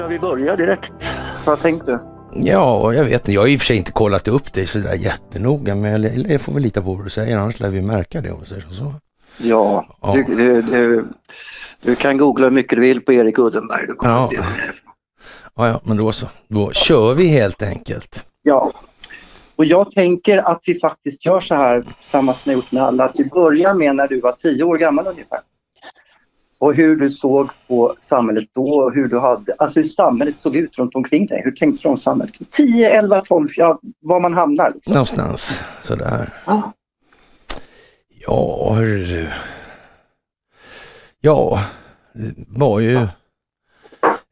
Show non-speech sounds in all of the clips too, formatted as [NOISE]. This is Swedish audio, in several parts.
ska vi börja direkt? Vad tänkte du? Ja, jag vet inte. Jag har i och för sig inte kollat upp det sådär jättenoga, men jag, får väl lita på vad du säger, annars lär vi märka det om vi säger så. Ja, Ja. Du, du, du, du kan googla hur mycket du vill på Erik Uddenberg. Du kommer Ja. att se vad det är. Ja, ja, men då så. Då kör vi helt enkelt. Ja. Och jag tänker att vi faktiskt gör så här, samma som jag gjort med alla, att vi börjar med när du var tio år gammal ungefär. Och hur du såg på samhället då och hur du hade, alltså hur samhället såg ut runt omkring dig. Hur tänkte du om samhället? 10, 11, 12, ja, var man hamnar. Liksom. Någonstans sådär. Ja. Ja, hörru du. Ja, det var ju,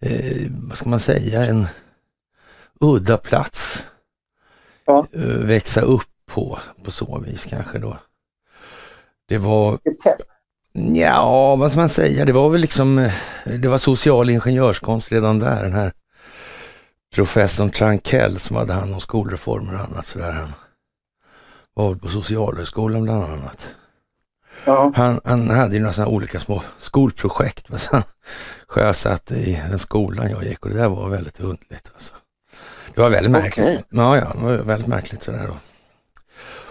eh, vad ska man säga, en udda plats. Ja. Eh, växa upp på, på så vis kanske då. Det var, Ett sätt. Ja vad ska man säga, det var väl liksom, eh, det var social ingenjörskonst redan där. Den här professorn Trankell som hade hand om skolreformer och annat sådär. Han var på Socialhögskolan bland annat. Ja. Han, han hade ju några sådana olika små skolprojekt va, som han sjösatte i den skolan jag gick och det där var väldigt underligt. Alltså. Det var väldigt märkligt. Okej. Ja, ja, det var väldigt märkligt sådär då.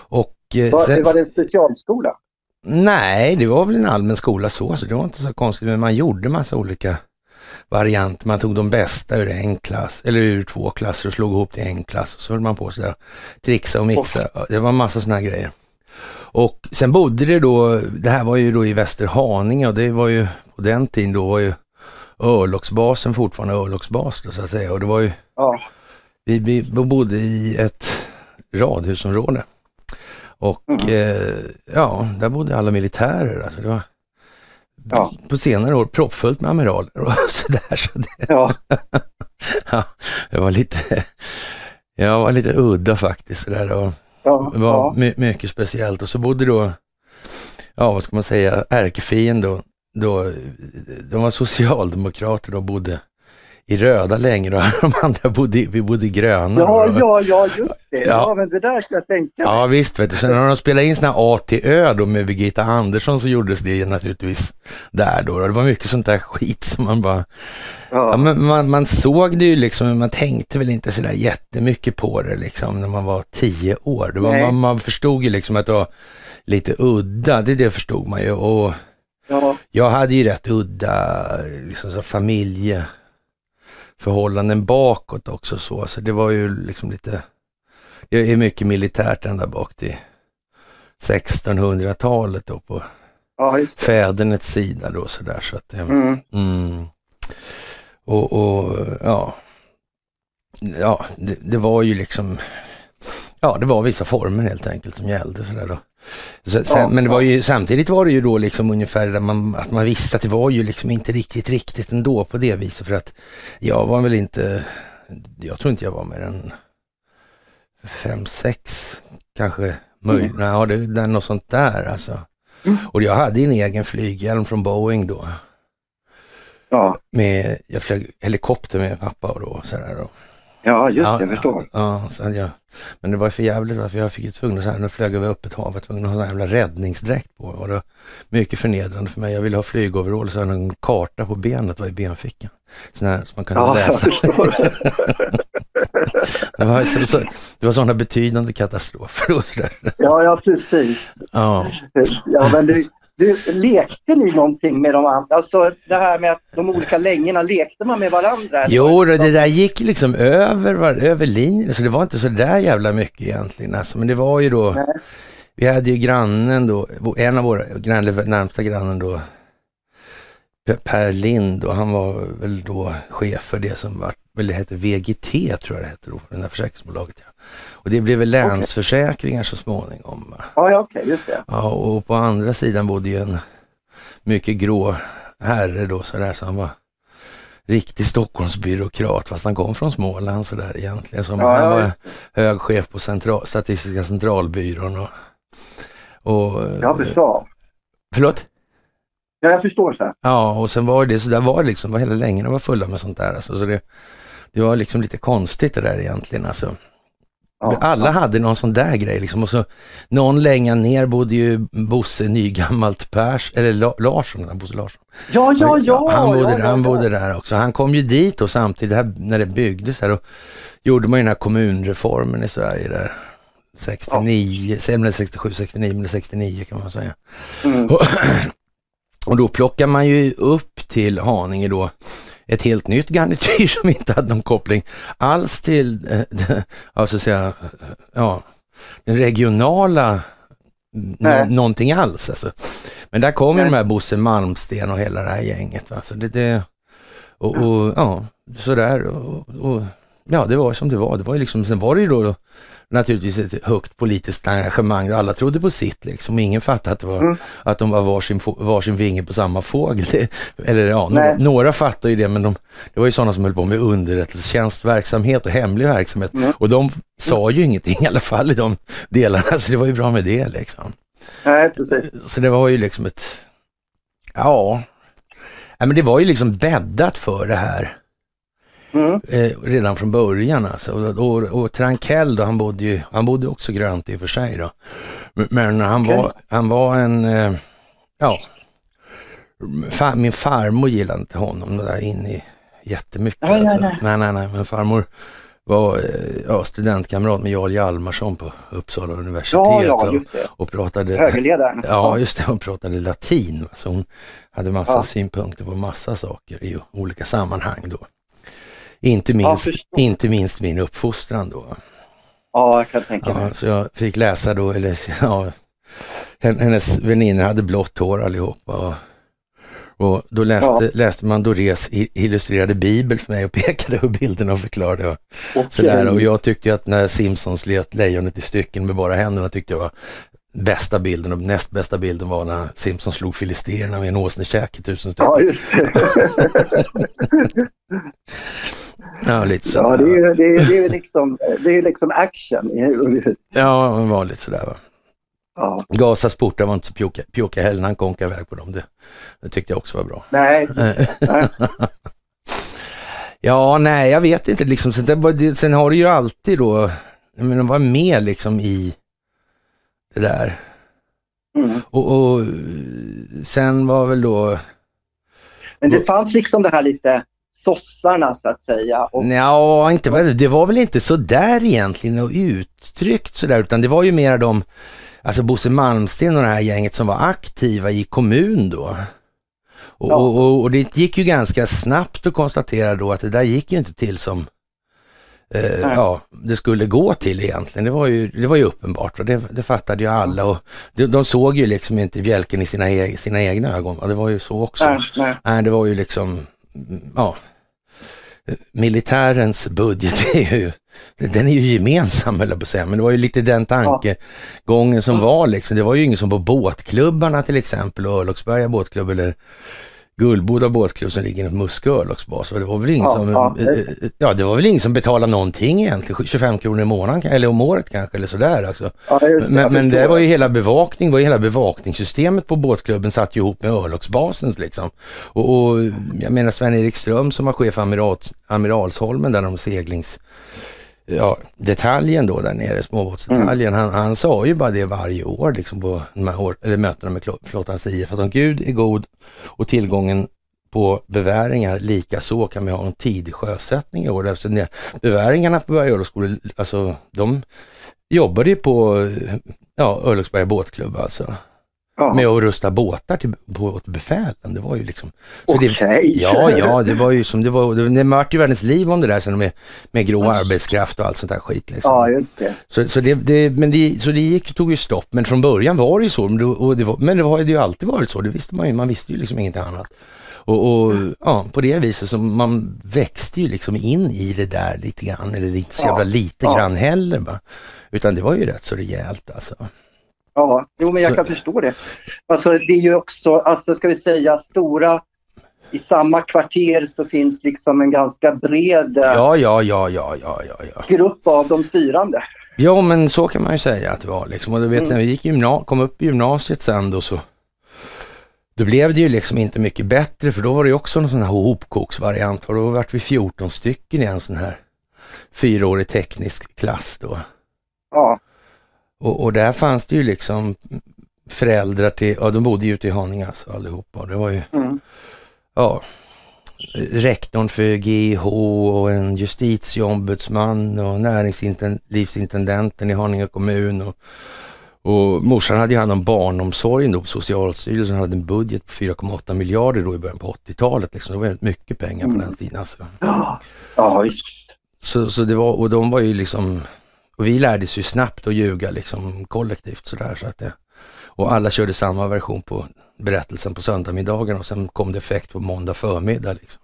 Och eh, Var, sen, var det en specialskola? Nej, det var väl en allmän skola så, så det var inte så konstigt, men man gjorde massa olika varianter. Man tog de bästa ur en klass, eller ur två klasser och slog ihop till en klass och så höll man på sådär, trixa och mixa. Det var massa sådana grejer. Och sen bodde det då, det här var ju då i Västerhaninge och det var ju på den tiden då var ju örlogsbasen fortfarande örlogsbas då, så att säga. Och det var ju, Ja. vi, vi bodde i ett radhusområde. Och Mhm. eh, ja, där bodde alla militärer. Alltså det var Ja. på senare år proppfullt med amiraler och [LAUGHS] sådär. Så det, Ja. [LAUGHS] ja, det var lite, jag var lite udda faktiskt. Sådär, och Ja. det var ja. my, mycket speciellt. Och så bodde då, ja vad ska man säga, ärkefienden då, då, de var socialdemokrater, de bodde i röda längre och [LAUGHS] de andra bodde, vi bodde i gröna. Ja, ja, ja, just det. Ja. Ja, men det där ska jag tänka mig. Ja visst, vet du. Sen när de spelade in här A till Ö då med Birgitta Andersson så gjordes det naturligtvis där då. Det var mycket sånt där skit som man bara, ja, Ja. men man, man såg det ju liksom, men man tänkte väl inte sådär jättemycket på det liksom när man var tio år. Det var, Nej. man, man förstod ju liksom att det var lite udda, det, det förstod man ju. Och Ja. jag hade ju rätt udda liksom så familjeförhållanden bakåt också så, så det var ju liksom lite, det är mycket militärt ända bak till 1600-talet då på ja, fädernets sida då sådär så att Mm. mm. och, och ja, ja det, det var ju liksom, ja det var vissa former helt enkelt som gällde sådär då. Så, sen, Ja, men det var ju, samtidigt var det ju då liksom ungefär man, att man visste att det var ju liksom inte riktigt, riktigt ändå på det viset för att jag var väl inte, jag tror inte jag var mer än fem, sex kanske möjligt. Mm. Ja, det, det något sånt där alltså. Mm. Och jag hade en egen flyghjälm från Boeing då. Ja. Med, jag flög helikopter med pappa och då sådär då. ja, just ja, det. Jag förstår. Ja, så hade jag, men det var för jävligt för jag fick ju tvungen att så här, jag flög över öppet hav, jag var tvungen att ha en jävla räddningsdräkt på. Och det var mycket förnedrande för mig. Jag ville ha flygoverall så hade jag en karta på benet, var i benfickan. Sån här som man kunde Ja, läsa. [LAUGHS] Det var, så, så, det var sådana betydande katastrofer. och. Ja, ja, precis. Ja. Ja, men du, du, lekte ni någonting med de andra? Alltså det här med att de olika längorna, lekte man med varandra? eller Jo, det där gick liksom över, var, över linjen, så det var inte så där jävla mycket egentligen. Alltså, men det var ju då, Nej. vi hade ju grannen då, en av våra eller närmsta grannen då, Per- Lind och han var väl då chef för det som var, väl det hette VGT tror jag det hette då, det där försäkringsbolaget. Ja. Och det blev väl länsförsäkringar så småningom. Ja, ja okej, just det. Ja, och på andra sidan bodde ju en mycket grå herre då sådär så han var riktig Stockholmsbyråkrat fast han kom från Småland sådär egentligen. Som Ja, han var hög chef på central, Statistiska centralbyrån och... och Jag förstår. Förlåt? Ja, jag förstår så här. Ja, och sen var det så där var det liksom, var hela längden var fulla med sånt där alltså, så det, det var liksom lite konstigt det där egentligen alltså. Ja, Alla ja. hade någon sån där grej liksom. Och så någon länge ner bodde ju Bosse Nygammalt Pers, eller La, Larsson, Bosse Larsson. Ja, ja, ja. Han bodde, ja, ja, han bodde där också. Han kom ju dit och samtidigt här, när det byggdes här och gjorde man ju den här kommunreformen i Sverige där. 69, ja. 67, 69, men 69 kan man säga. Mm. Och, [CLEARS THROAT] och då plockar man ju upp till Haninge då ett helt nytt garnityr [LAUGHS] som inte hade någon koppling alls till, [LAUGHS] alltså säga, ja, den regionala nå, någonting alls. Alltså. Men där kom ju de här Bosse Malmsten och hela det här gänget. Va? Så det, det, och, och ja, sådär. Och, och, ja, det var som det var. Det var ju liksom, sen var det ju då naturligtvis ett högt politiskt engagemang. Alla trodde på sitt liksom. Ingen fattade att, det var, mm. att de var varsin, varsin vinge på samma fågel. [LAUGHS] eller ja, några, några fattade ju det, men de, det var ju sådana som höll på med underrättelsetjänstverksamhet och hemlig verksamhet. Mm. Och de sa ju ingenting [LAUGHS] i alla fall i de delarna, så det var ju bra med det liksom. Nej, precis. Så det var ju liksom ett, ja, Nej, men det var ju liksom bäddat för det här Mm. Eh, redan från början alltså. Och, och, och Trankell då, han bodde ju, han bodde också grönt i och för sig då. Men han, okay. var, han var en, eh, ja, far, min farmor gillade inte honom där inne i jättemycket. Nej, alltså. nej, nej, nej, nej, men farmor var eh, ja, studentkamrat med Jarl Hjalmarsson på Uppsala universitet. Ja, ja, just det. Och, och pratade, Högerledaren. Ja, just det. Hon pratade latin. Så hon hade massa ja. synpunkter på massa saker i olika sammanhang då. Inte minst, ja, inte minst min uppfostran då. Ja, jag kan tänka mig. Ja, så jag fick läsa då, eller [LAUGHS] ja, hennes väninnor hade blått hår allihopa. Och, och då läste, ja. läste man Dorés illustrerade bibel för mig och [LAUGHS] pekade på bilderna och förklarade. Och, okay. sådär. och jag tyckte att när Simpsons let lejonet i stycken med bara händerna tyckte jag var bästa bilden och näst bästa bilden var när Simpsons slog filisterna med en åsnekäke tusen stycken. Ja, just det. [LAUGHS] Ja, lite så. Ja, det är, det är, det är, liksom, det är liksom action. Ja, lite sådär va. Ja. Gazas portar var inte så pjoka, pjoka heller när han konkade iväg på dem. Det, det tyckte jag också var bra. Nej. nej. [LAUGHS] ja, nej, jag vet inte liksom. Sen, sen har det ju alltid då, men de var med liksom i det där. Mm. Och, och sen var väl då... Men det fanns liksom det här lite sossarna så att säga. Och... Ja, inte, det var väl inte så där egentligen och uttryckt sådär utan det var ju mer de, alltså Bosse Malmsten och det här gänget som var aktiva i kommun då. Och, ja. och, och, det gick ju ganska snabbt att konstatera då att det där gick ju inte till som eh, ja, det skulle gå till egentligen. Det var ju, det var ju uppenbart och det, det fattade ju alla och de, de såg ju liksom inte bjälken i sina, sina egna ögon. Det var ju så också. Nej, nej. nej det var ju liksom, ja, militärens budget är ju, den är ju gemensam eller på säga, men det var ju lite den tankegången som var liksom. Det var ju ingen som på båtklubbarna till exempel och Örlogsberga båtklubb eller Gullboda båtklubb som ligger i Muskö örlogsbas. Det var väl ingen ja, som, ja. Eh, eh, ja, det var väl ingen som betalade någonting egentligen, 25 kronor i månaden eller om året kanske eller sådär alltså. Ja, men, men det var ju hela bevakning, var ju hela bevakningssystemet på båtklubben satt ju ihop med örlogsbasens liksom. Och, och jag menar Sven-Erik Ström som var chef för Amirals, Amiralsholmen där de seglings ja, detaljen då där nere, småbåtsdetaljen, mm. han, han sa ju bara det varje år liksom på de här år, eller mötena med flottans IF, att om Gud är god och tillgången på beväringar lika så kan vi ha en tidig sjösättning i år. Eftersom det, beväringarna på Berga örlogsskola, alltså de jobbade ju på ja, Örlogsberga båtklubb alltså. Ja. Med att rusta båtar till båtbefälen. Det var ju liksom... Okej. Okay. Ja, ja, det var ju som det var. Det, det vart ju världens liv om det där sen med, med grå yes. arbetskraft och allt sånt där skit. Liksom. Ja, just det. Så, så, det, det, men det, så det gick, tog ju stopp. Men från början var det ju så. Men det, och det, var, men det har ju alltid varit så. Det visste man ju. Man visste ju liksom ingenting annat. Och, och mm. ja, på det viset så man växte ju liksom in i det där lite grann. Eller inte så jävla lite ja. grann heller. Va? Utan det var ju rätt så rejält alltså. Ja, jo men jag kan förstå det. Alltså det är ju också, alltså ska vi säga stora i samma kvarter så finns liksom en ganska bred ja, ja, ja, ja, ja, ja, ja. grupp av de styrande. Ja, men så kan man ju säga att det var liksom. Och du vet mm. när vi gick gymna- kom upp i gymnasiet sen då så då blev det ju liksom inte mycket bättre för då var det också någon sån här hopkoksvariant och då vart vi 14 stycken i en sån här fyraårig teknisk klass då. Ja. Och, och där fanns det ju liksom föräldrar till, ja de bodde ju ute i Haninge alltså allihopa. Det var ju, Mm. ja, rektorn för GIH och en justitieombudsman och näringslivsintendenten i Haninge kommun. Och, och morsan hade ju hand om barnomsorgen då Socialstyrelsen hade en budget på 4,8 miljarder då i början på 80-talet. Liksom. Det var väldigt mycket pengar på Mm. den tiden. Alltså. Ja, ja visst. Så, så det var, och de var ju liksom, och vi lärde oss ju snabbt att ljuga liksom kollektivt sådär så att det, och alla körde samma version på berättelsen på söndagsmiddagen och sen kom det effekt på måndag förmiddag liksom.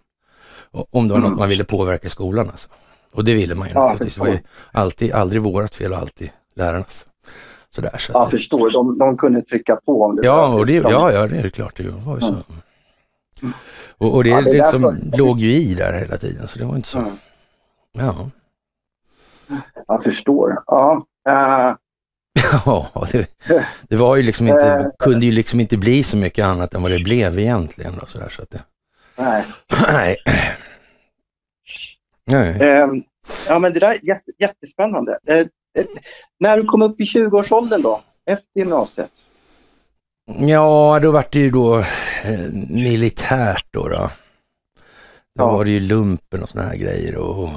Och, om det var något Mm. man ville påverka skolan alltså. Och det ville man ju Ja, naturligtvis. Det var ju alltid, aldrig vårat fel och alltid lärarnas. Sådär så Jag förstår. De, de kunde trycka på om det Ja, och det, ja, ja, det är klart. Det var ju så. Mm. Och, och det, Ja, det liksom därför- låg ju i där hela tiden, så det var inte så. Mm. Ja. Jag förstår. Ja. [LAUGHS] Ja, det, det var ju liksom inte, Eh. kunde ju liksom inte bli så mycket annat än vad det blev egentligen. Och så där, så att det, nej. nej. [CLEARS THROAT] Nej. Eh, ja, men det där är jätte, jättespännande. Eh, när du kom upp i 20-årsåldern då, efter gymnasiet? Ja, då vart det ju då eh, militärt då. Då, då Ja. var det ju lumpen och såna här grejer och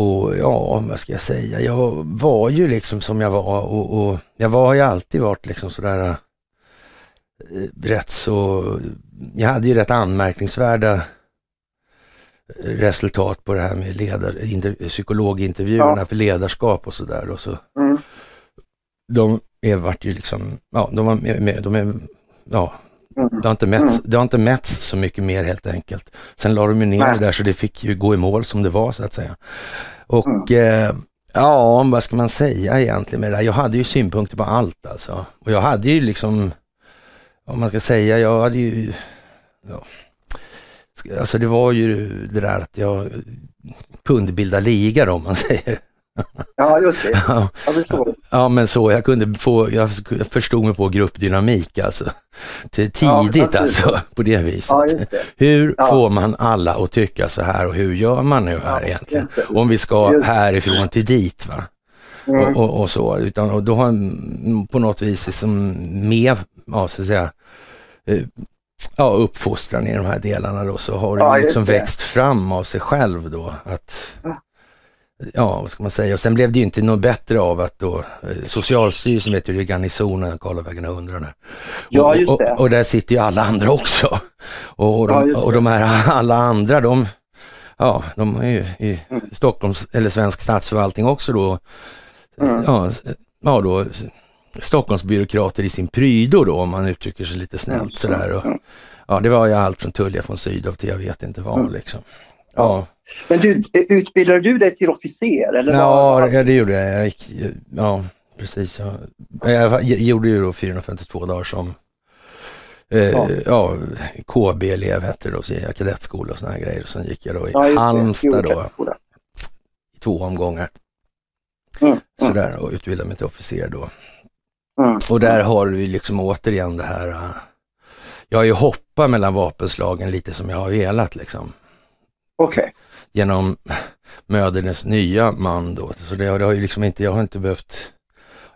och ja, vad ska jag säga? Jag var ju liksom som jag var och, och jag var, har ju alltid varit liksom sådär eh, rätt så, jag hade ju rätt anmärkningsvärda eh, resultat på det här med ledar, inter, psykologintervjuerna Ja. för ledarskap och sådär. Så Mm. de är vart ju liksom, ja, de var med, med de är, ja. Det har, inte mätts, Mm. det har inte mätts så mycket mer helt enkelt. Sen la de ju ner Nej. det där så det fick ju gå i mål som det var så att säga. Och Mm. eh, ja, vad ska man säga egentligen med det där? Jag hade ju synpunkter på allt alltså. Och jag hade ju liksom, om man ska säga, jag hade ju, ja, alltså det var ju det där att jag kunde bilda liga då, om man [LAUGHS] säger. Ja, just det. Ja, Jag förstår. Ja men så, jag kunde få, jag förstod mig på gruppdynamik alltså. Ja, tidigt naturligtvis. alltså, på det viset. Ja, det. Hur Ja. får man alla att tycka så här och hur gör man nu här Ja, egentligen? Om vi ska härifrån till dit va? Mm. Och, och, och så, utan och då har han på något vis liksom med, ja så att säga, eh, ja, uppfostran i de här delarna då så har Ja, det liksom det. växt fram av sig själv då att Ja. Ja, vad ska man säga? Och sen blev det ju inte något bättre av att då eh, Socialstyrelsen vet ju det är garnisonen, Karlavägen 100 där. Ja, just det. Och, och, där sitter ju alla andra också. Och, och, Ja, de, det. och de här [LAUGHS] alla andra, de, ja, de är ju i Mm. Stockholms eller svensk statsförvaltning också då, Mm. ja, ja då, Stockholmsbyråkrater i sin prydo då, om man uttrycker sig lite snällt Mm. sådär. Och, Mm. ja, det var ju allt från Tullia von Sydow till jag vet inte vad Mm. liksom. Ja, Men du, utbildade du dig till officer? Eller ja, det gjorde jag. jag gick, ja, precis. Jag, jag gjorde ju då 452 dagar som eh, Ja. ja. KB-elev hette det då, så gick jag kadettskola och såna här grejer. Och sen gick jag då i Ja. Halmstad då, i två omgångar. Mm. Mm. Sådär och utbildade mig till officer då. Mm. Och där har vi liksom återigen det här, äh, jag har ju hoppat mellan vapenslagen lite som jag har velat liksom. Okej. Genom mödernes nya man då. Så det, har- det har ju liksom inte, jag har inte behövt,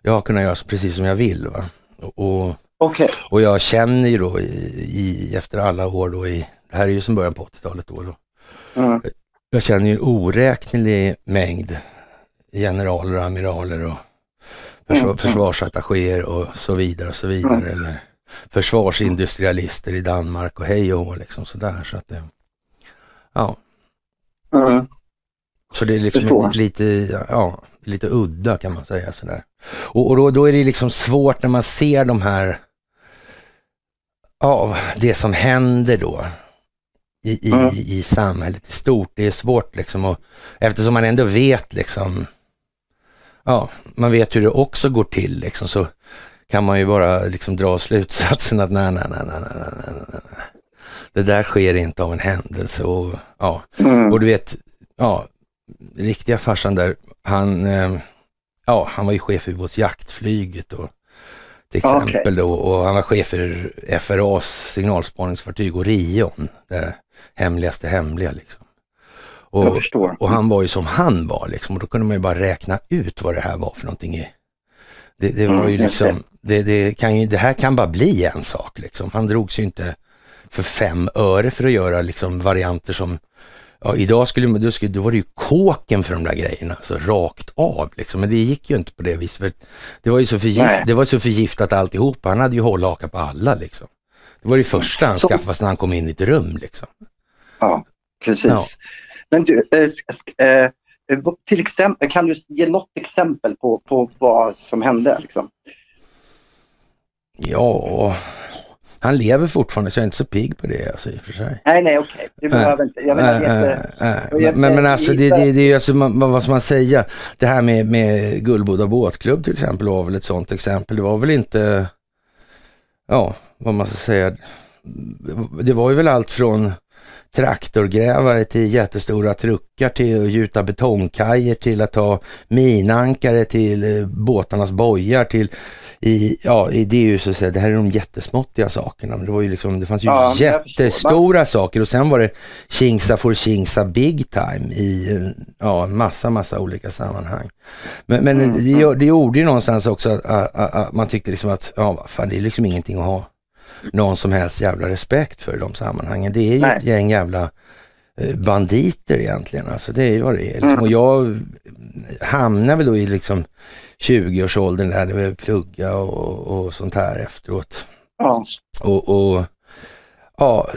jag har kunnat göra precis som jag vill va. Och, och, Okej. och jag känner ju då i, i, efter alla år då i, det här är ju som början på 80-talet då, då. Mm. Jag känner ju en oräknelig mängd generaler och amiraler och försvar, mm. försvarsattachéer och så vidare och så vidare. Mm. Eller försvarsindustrialister i Danmark och hej och hå, liksom sådär. Så att det, ja, Mm. så det är liksom Förstår. lite, ja, lite udda kan man säga sådär. Och, och då, då är det liksom svårt när man ser de här, ja, det som händer då i, i, Mm. i samhället i stort. Det är svårt liksom och eftersom man ändå vet liksom, ja, man vet hur det också går till liksom så kan man ju bara liksom dra slutsatsen att nej, nej, nej, nej, nej, nej, nej. Det där sker inte av en händelse och ja, Mm. och du vet, ja, riktiga farsan där, han, eh, ja, han var ju chef för ubåtsjaktflyget och till Ja, exempel då, och han var chef för FRAs signalspaningsfartyg Orion, det hemligaste hemliga liksom. Och, och han var ju som han var liksom och då kunde man ju bara räkna ut vad det här var för någonting. Det, det var mm, ju liksom, det, det, kan ju, det här kan bara bli en sak liksom. Han drogs ju inte för fem öre för att göra liksom varianter som Ja, idag skulle, då, skulle, då var det ju kåken för de där grejerna, så rakt av liksom. Men det gick ju inte på det viset. Det var ju så, förgift, det var så förgiftat alltihop. Han hade ju hållhaka på alla liksom. Det var det första han så... skaffade när han kom in i ett rum liksom. Ja, precis. Ja. Men du, äh, äh, till exempel, kan du ge något exempel på, på vad som hände? Liksom? Ja, han lever fortfarande så jag är inte så pigg på det alltså, i och för sig. Nej, nej, okej. Okay. Det behöver inte. Jag menar, äh, äh, äh, men, men alltså det, det, det är ju alltså, man, vad ska man säga, det här med, med Gullboda båtklubb till exempel var väl ett sådant exempel. Det var väl inte, ja, vad man ska säga, det var ju väl allt från traktorgrävare till jättestora truckar till att gjuta betongkajer till att ha minankare till eh, båtarnas bojar till i, ja, det är ju så att säga, det här är de jättesmåttiga sakerna. Men det var ju liksom, det fanns ju ja, jättestora saker och sen var det Kingsa for Kingsa big time i ja, massa, massa olika sammanhang. Men, men mm, det, det gjorde ju någonstans också att, att, att, att man tyckte liksom att, ja, fan det är liksom ingenting att ha någon som helst jävla respekt för i de sammanhangen. Det är ju Nej. ett gäng jävla eh, banditer egentligen. Alltså det är ju vad det är. Liksom. Mm. Och jag hamnar väl då i liksom 20-årsåldern där, när vi plugga och, och sånt här efteråt. Ja. Och, och ja,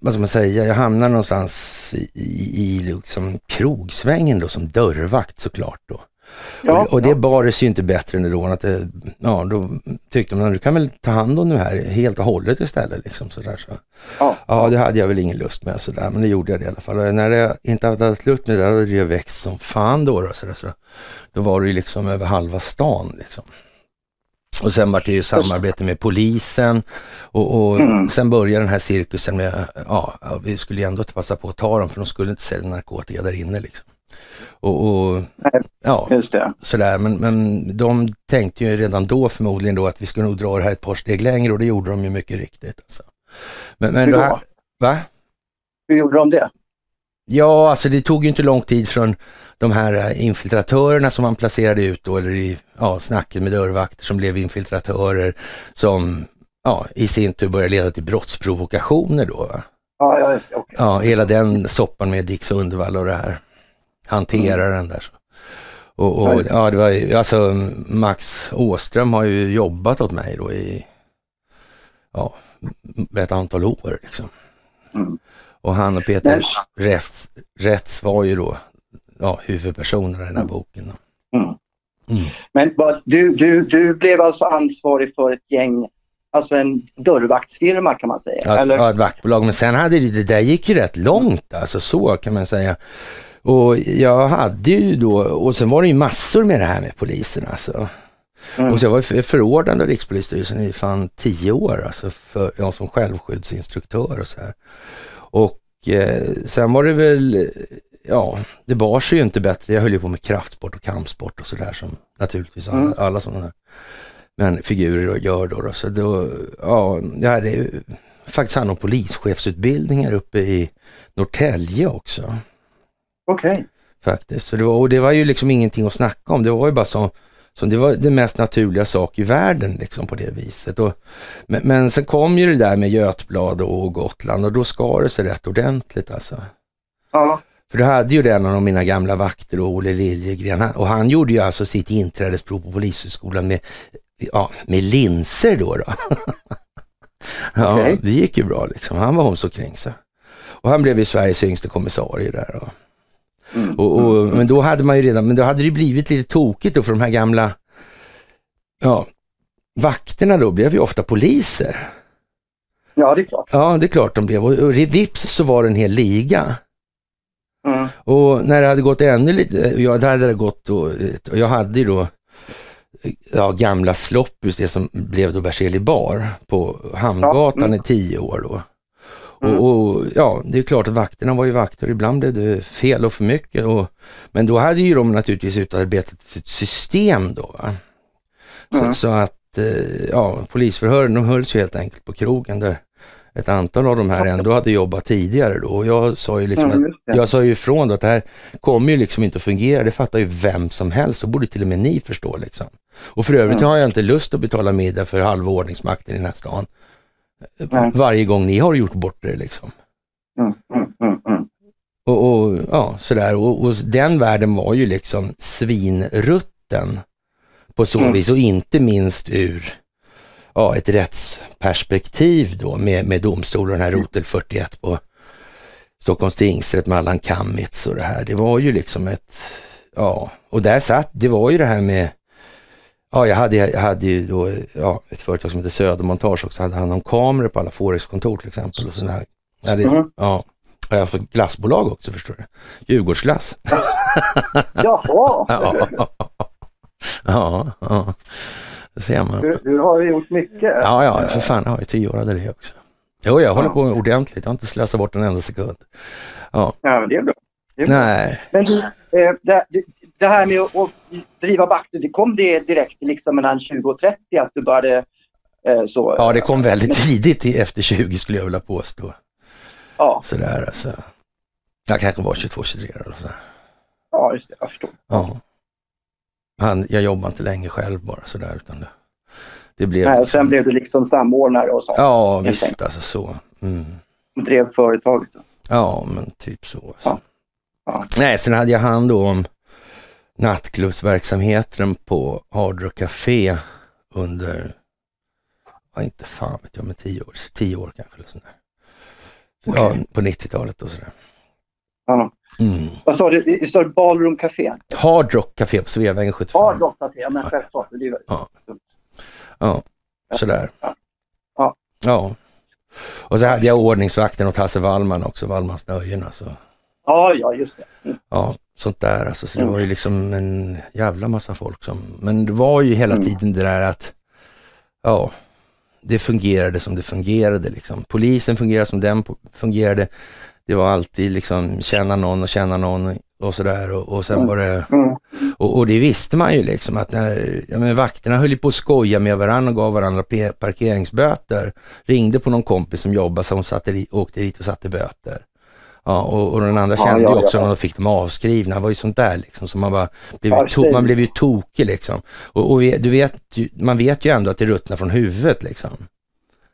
vad ska man säga, jag hamnar någonstans i, i, i liksom krogsvängen då som dörrvakt såklart då. Ja, och, och det ja. bars ju inte bättre än då. Att det, ja, då tyckte man att du kan väl ta hand om det här helt och hållet istället. Liksom, sådär, så. Ja, ja, det hade jag väl ingen lust med sådär, men det gjorde jag det i alla fall. Och när jag inte hade lust med det, hade det växt som fan då. då, sådär, så. då var det ju liksom över halva stan. Liksom. Och sen var det ju samarbete med polisen och, och mm. sen började den här cirkusen med, ja, vi skulle ju ändå passa på att ta dem för de skulle inte sälja narkotika där inne liksom. Och, och ja, just det. sådär. Men, men de tänkte ju redan då förmodligen då att vi skulle nog dra det här ett par steg längre och det gjorde de ju mycket riktigt. Alltså. Men, men Hur då? Va? Hur gjorde de det? Ja, alltså det tog ju inte lång tid från de här eh, infiltratörerna som man placerade ut då, eller i ja, snacket med dörrvakter som blev infiltratörer som ja, i sin tur började leda till brottsprovokationer då. Ja, ja, just, okay. ja, hela den soppan med Dick Sundvall och det här hantera mm. den där. Och, och ja, det var alltså Max Åström har ju jobbat åt mig då i ja, ett antal år liksom. Mm. Och han och Peter Rätts, Rätts var ju då ja, huvudpersonerna i den här mm. boken. Mm. Mm. Men du, du, du blev alltså ansvarig för ett gäng, alltså en dörrvaktsfirma kan man säga? Ja, eller? ja ett vaktbolag. Men sen hade det, det där gick ju rätt långt alltså så kan man säga. Och jag hade ju då, och sen var det ju massor med det här med polisen alltså. Mm. Och så jag var förordnande av Rikspolisstyrelsen i fan tio år, alltså för, ja, som självskyddsinstruktör och så här. Och eh, sen var det väl, ja, det bar sig ju inte bättre. Jag höll ju på med kraftsport och kampsport och sådär som naturligtvis alla, mm. alla sådana här men figurer gör då, då. Så då, ja, jag hade faktiskt hand om polischefsutbildningar uppe i Norrtälje också. Okej. Okay. Faktiskt. Så det var, och det var ju liksom ingenting att snacka om. Det var ju bara så, så det var det mest naturliga sak i världen liksom på det viset. Och, men, men sen kom ju det där med Götblad och Gotland och då skar det sig rätt ordentligt alltså. Ja. För du hade ju en av mina gamla vakter, Olle Liljegren, och han gjorde ju alltså sitt inträdesprov på Polishögskolan med, ja, med linser då. då. [LAUGHS] ja, okay. det gick ju bra liksom. Han var sig. Och han blev ju Sveriges yngste kommissarie där. Och, Mm. Och, och, mm. Men då hade man ju redan, men då hade det blivit lite tokigt då för de här gamla, ja, vakterna då blev ju ofta poliser. Ja, det är klart. Ja, det är klart de blev. Och, och vips så var det en hel liga. Mm. Och när det hade gått ännu lite, ja det hade det gått då, och jag hade ju då ja, gamla Sloppus, det som blev då Berzelii bar på Hamngatan ja, mm. i tio år då. Mm. Och, och, ja, det är klart att vakterna var ju vakter, ibland blev det fel och för mycket. Och, men då hade ju de naturligtvis utarbetat ett system då. Så, mm. så, att, eh, ja, polisförhören de hölls ju helt enkelt på krogen där ett antal av de här ändå hade jobbat tidigare då. Och jag sa ju liksom, Mm, att, jag sa ju ifrån då att det här kommer ju liksom inte att fungera. Det fattar ju vem som helst. Så borde till och med ni förstå liksom. Och för övrigt Mm. har jag inte lust att betala middag för halva ordningsmakten i den här stan. Nej. Varje gång ni har gjort bort det liksom. Mm, mm, mm, mm. Och, och ja, sådär. Och, och den världen var ju liksom svinrutten på så Mm. vis och inte minst ur ja, ett rättsperspektiv då med, med domstol och den här Mm. rotel 41 på Stockholms tingsrätt med Allan Kammitz och det här. Det var ju liksom ett, ja, och där satt, det var ju det här med Ja, jag hade, jag hade ju då ja, ett företag som heter Södermontage också, hade hand om kameror på alla Forex-kontor till exempel. Och sådär. Jag hade, Mhm. ja, jag har för glassbolag också förstår du. Djurgårdsglass. [LAUGHS] Jaha, Ja, ja, ja. det ser man. du, du har ju gjort mycket. Ja, ja, för fan, jag har ju tio år av det också. Jo, jag håller Ja. på ordentligt. Jag har inte slösat bort en enda sekund. Ja, men det är bra. Det är bra. Nej, Men du, eh, det, det här med att, driva vakter, det kom det direkt liksom mellan 20 och 30 att du började eh, så? ja det kom väldigt tidigt efter 20 skulle jag vilja påstå. Ja, Sådär alltså. Jag kanske var 22, 23 eller så. ja just det, jag förstår. Ja. Han, jag jobbar inte länge själv bara sådär utan det, det blev... Nej, och sen blev du liksom samordnare och sånt. Ja, visst enkelt. alltså så. Mm. Och drev företaget. Ja, men typ så. Alltså. Ja. Ja. Nej, sen hade jag hand om nattklubbsverksamheten på Hard Rock Café under, ja inte fan vet jag, men tio år, tio år kanske. Eller sånt där. Ja, på 90-talet och sådär. Ja. Mm. Vad sa du? Du sa Ballroom Café? Hard Rock Café på Sveavägen 75. Hard Rock Café, men självklart. Det är ju- Ja. Ja, sådär. Ja. Ja. Ja. Och så hade jag ordningsvakten åt Hasse Wallman också, Wallmans nöjen alltså. Ja, ja, just det. Mm. Ja, sånt där alltså. Så det Mm. var ju liksom en jävla massa folk som, men det var ju hela Mm. tiden det där att, ja, det fungerade som det fungerade liksom. Polisen fungerade som den fungerade. Det var alltid liksom känna någon och känna någon och sådär och, och sen Mm. var det, och, och det visste man ju liksom att när, ja men vakterna höll ju på att skoja med varandra och gav varandra parkeringsböter. Ringde på någon kompis som jobbade så hon satte, åkte dit och satte böter. Ja, och, och den andra Ja, kände ja, ju också ja. när de fick dem avskrivna. Det var ju sånt där liksom. Så man, bara blev Ja, ju to- man blev ju tokig liksom. Och, och vi- du vet, man vet ju ändå att det ruttnar från huvudet liksom.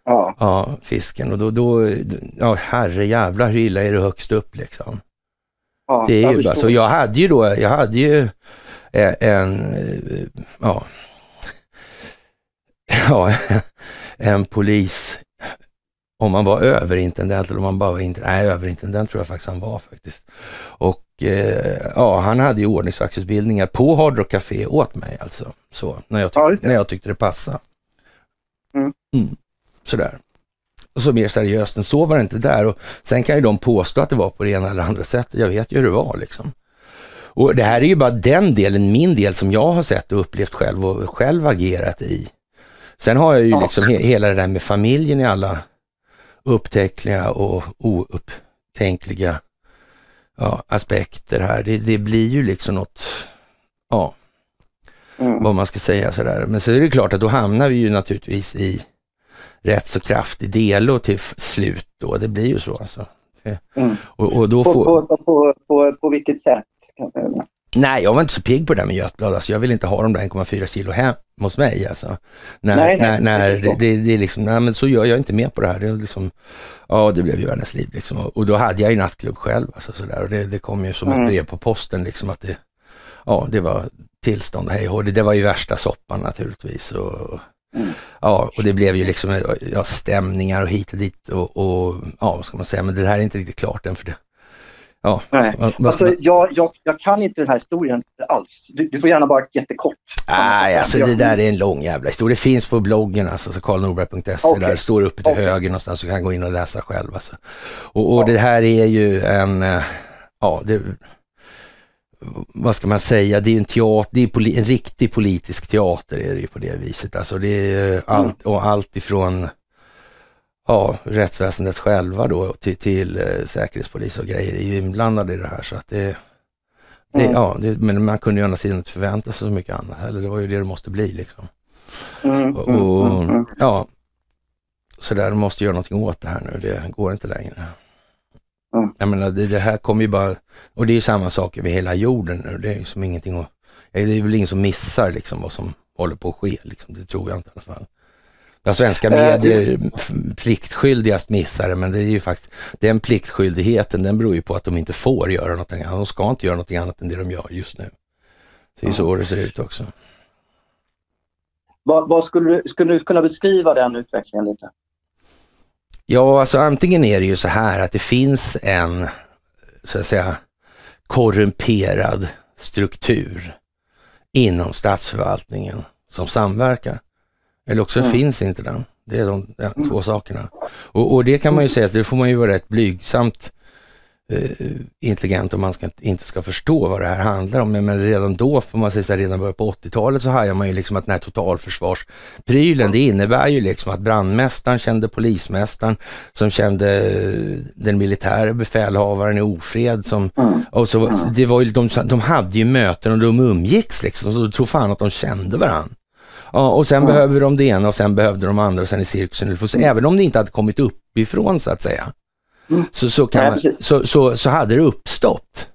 Ja, Ja, fisken. Och då, då ja herre jävlar hur illa är det högst upp liksom. ja, Det är ju bara så. Jag hade ju då, jag hade ju eh, en, eh, ja, [LAUGHS] ja, en polis, om man var överintendent eller om man bara var intendent, nej överintendent tror jag faktiskt han var faktiskt. Och eh, ja, han hade ju ordningsvaktsutbildningar på Hard Rock Café åt mig alltså. Så, när jag, tyck- Ja, när jag tyckte det passade. Mm. Mm, sådär. Och så mer seriöst än så var det inte där. Och sen kan ju de påstå att det var på det ena eller andra sättet. Jag vet ju hur det var liksom. Och det här är ju bara den delen, min del som jag har sett och upplevt själv och själv agerat i. Sen har jag ju liksom he hela det där med familjen i alla upptäckliga och oupptänkliga ja, aspekter här. Det, det blir ju liksom något, ja, Mm. vad man ska säga sådär. Men så är det klart att då hamnar vi ju naturligtvis i rätt så kraftig delo till slut då. Det blir ju så alltså. Mm. Och, och då På, får... på, på, på, på vilket sätt? Nej, jag var inte så pigg på det där med Götblad. Alltså, jag vill inte ha de där 1,4 kilo hem hos mig. Alltså. När, Nej, nej, när, när det det, det, är liksom, nej men så gör jag inte med på det här. Det är liksom, ja, det blev ju världens liv liksom. Och, då hade jag ju nattklubb själv. Alltså, så där. Och det, det kom ju som ett Mm. brev på posten liksom att det, ja, det var tillstånd hej och det, det var ju värsta soppan naturligtvis. Och, Mm. Ja, och det blev ju liksom ja, stämningar och hit och dit och, och ja, vad ska man säga, men det här är inte riktigt klart än för det. Ja, Nej. Alltså, jag, jag, jag kan inte den här historien alls. Du, du får gärna bara jättekort. Nej, alltså det där är en lång jävla historia. Det finns på bloggen, alltså, så karlnorberg.se. Okej. Där det står uppe till Okej. höger någonstans, så kan gå in och läsa själv. Alltså. Och, och Ja. det här är ju en, eh, ja, det, vad ska man säga, det är en teater, det är poli, en riktig politisk teater är det ju på det viset. Alltså det är Mm. allt, och allt ifrån ja, rättsväsendet själva då till, till eh, säkerhetspolis och grejer är ju inblandade i det här så att det, det Mm. ja, det, men man kunde ju å andra sidan inte förvänta sig så mycket annat heller. Det var ju det det måste bli liksom. Mm, Och, mm, och mm, mm. ja, sådär, de måste göra någonting åt det här nu, det går inte längre. Mm. Jag menar, det, det, här kommer ju bara, och det är ju samma sak över hela jorden nu, det är ju som ingenting att, det är väl ingen som missar liksom vad som håller på att ske, liksom. det tror jag inte i alla fall. Ja, svenska eh, medier pliktskyldigast missar det, men det är ju faktiskt, den pliktskyldigheten den beror ju på att de inte får göra någonting annat. De ska inte göra någonting annat än det de gör just nu. det är så det ser ut också. Vad, vad, skulle, du, skulle du kunna beskriva den utvecklingen lite? Ja, alltså antingen är det ju så här att det finns en, så att säga, korrumperad struktur inom statsförvaltningen som samverkar. Eller också mm. finns inte den. Det är de ja, två mm. sakerna. Och, och, det kan man ju säga, det får man ju vara rätt blygsamt eh, intelligent om man ska, inte ska förstå vad det här handlar om. Men redan då, får man säga redan början på 80-talet så hajar man ju liksom att den här totalförsvarsprylen, det innebär ju liksom att brandmästaren kände polismästaren som kände eh, den militära befälhavaren i ofred. Som, mm. och så, det var ju, de, de hade ju möten och de umgicks liksom, så de tror fan att de kände varandra. Ja, och sen mm. behöver de det ena och sen behövde de andra och sen i cirkusen. Mm. Även om det inte hade kommit uppifrån så att säga, mm. så, så, kan man, så, så, så hade det uppstått.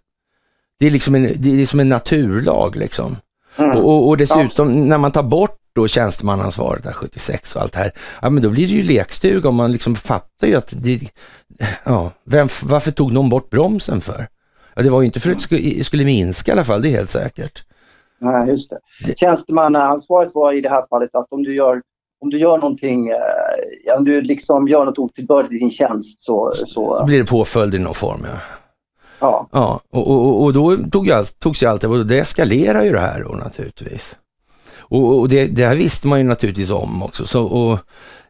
Det är liksom en, det är som en naturlag liksom. Mm. Och, och, och, dessutom ja. när man tar bort då tjänstemannaansvaret där 76 och allt det här, ja men då blir det ju lekstuga och man liksom fattar ju att det, ja, vem, varför tog någon bort bromsen för? Ja, det var ju inte för att det skulle, skulle minska i alla fall, det är helt säkert. Nej, just det. Tjänstemannaansvaret var i det här fallet att om du gör, om du gör någonting, eh, om du liksom gör något otillbörligt i din tjänst så... så... blir det påföljd i någon form, ja. Ja. ja och, och, och då tog jag, togs ju allt det, och det eskalerar ju det här då naturligtvis. Och, och det, det, här visste man ju naturligtvis om också. Så, och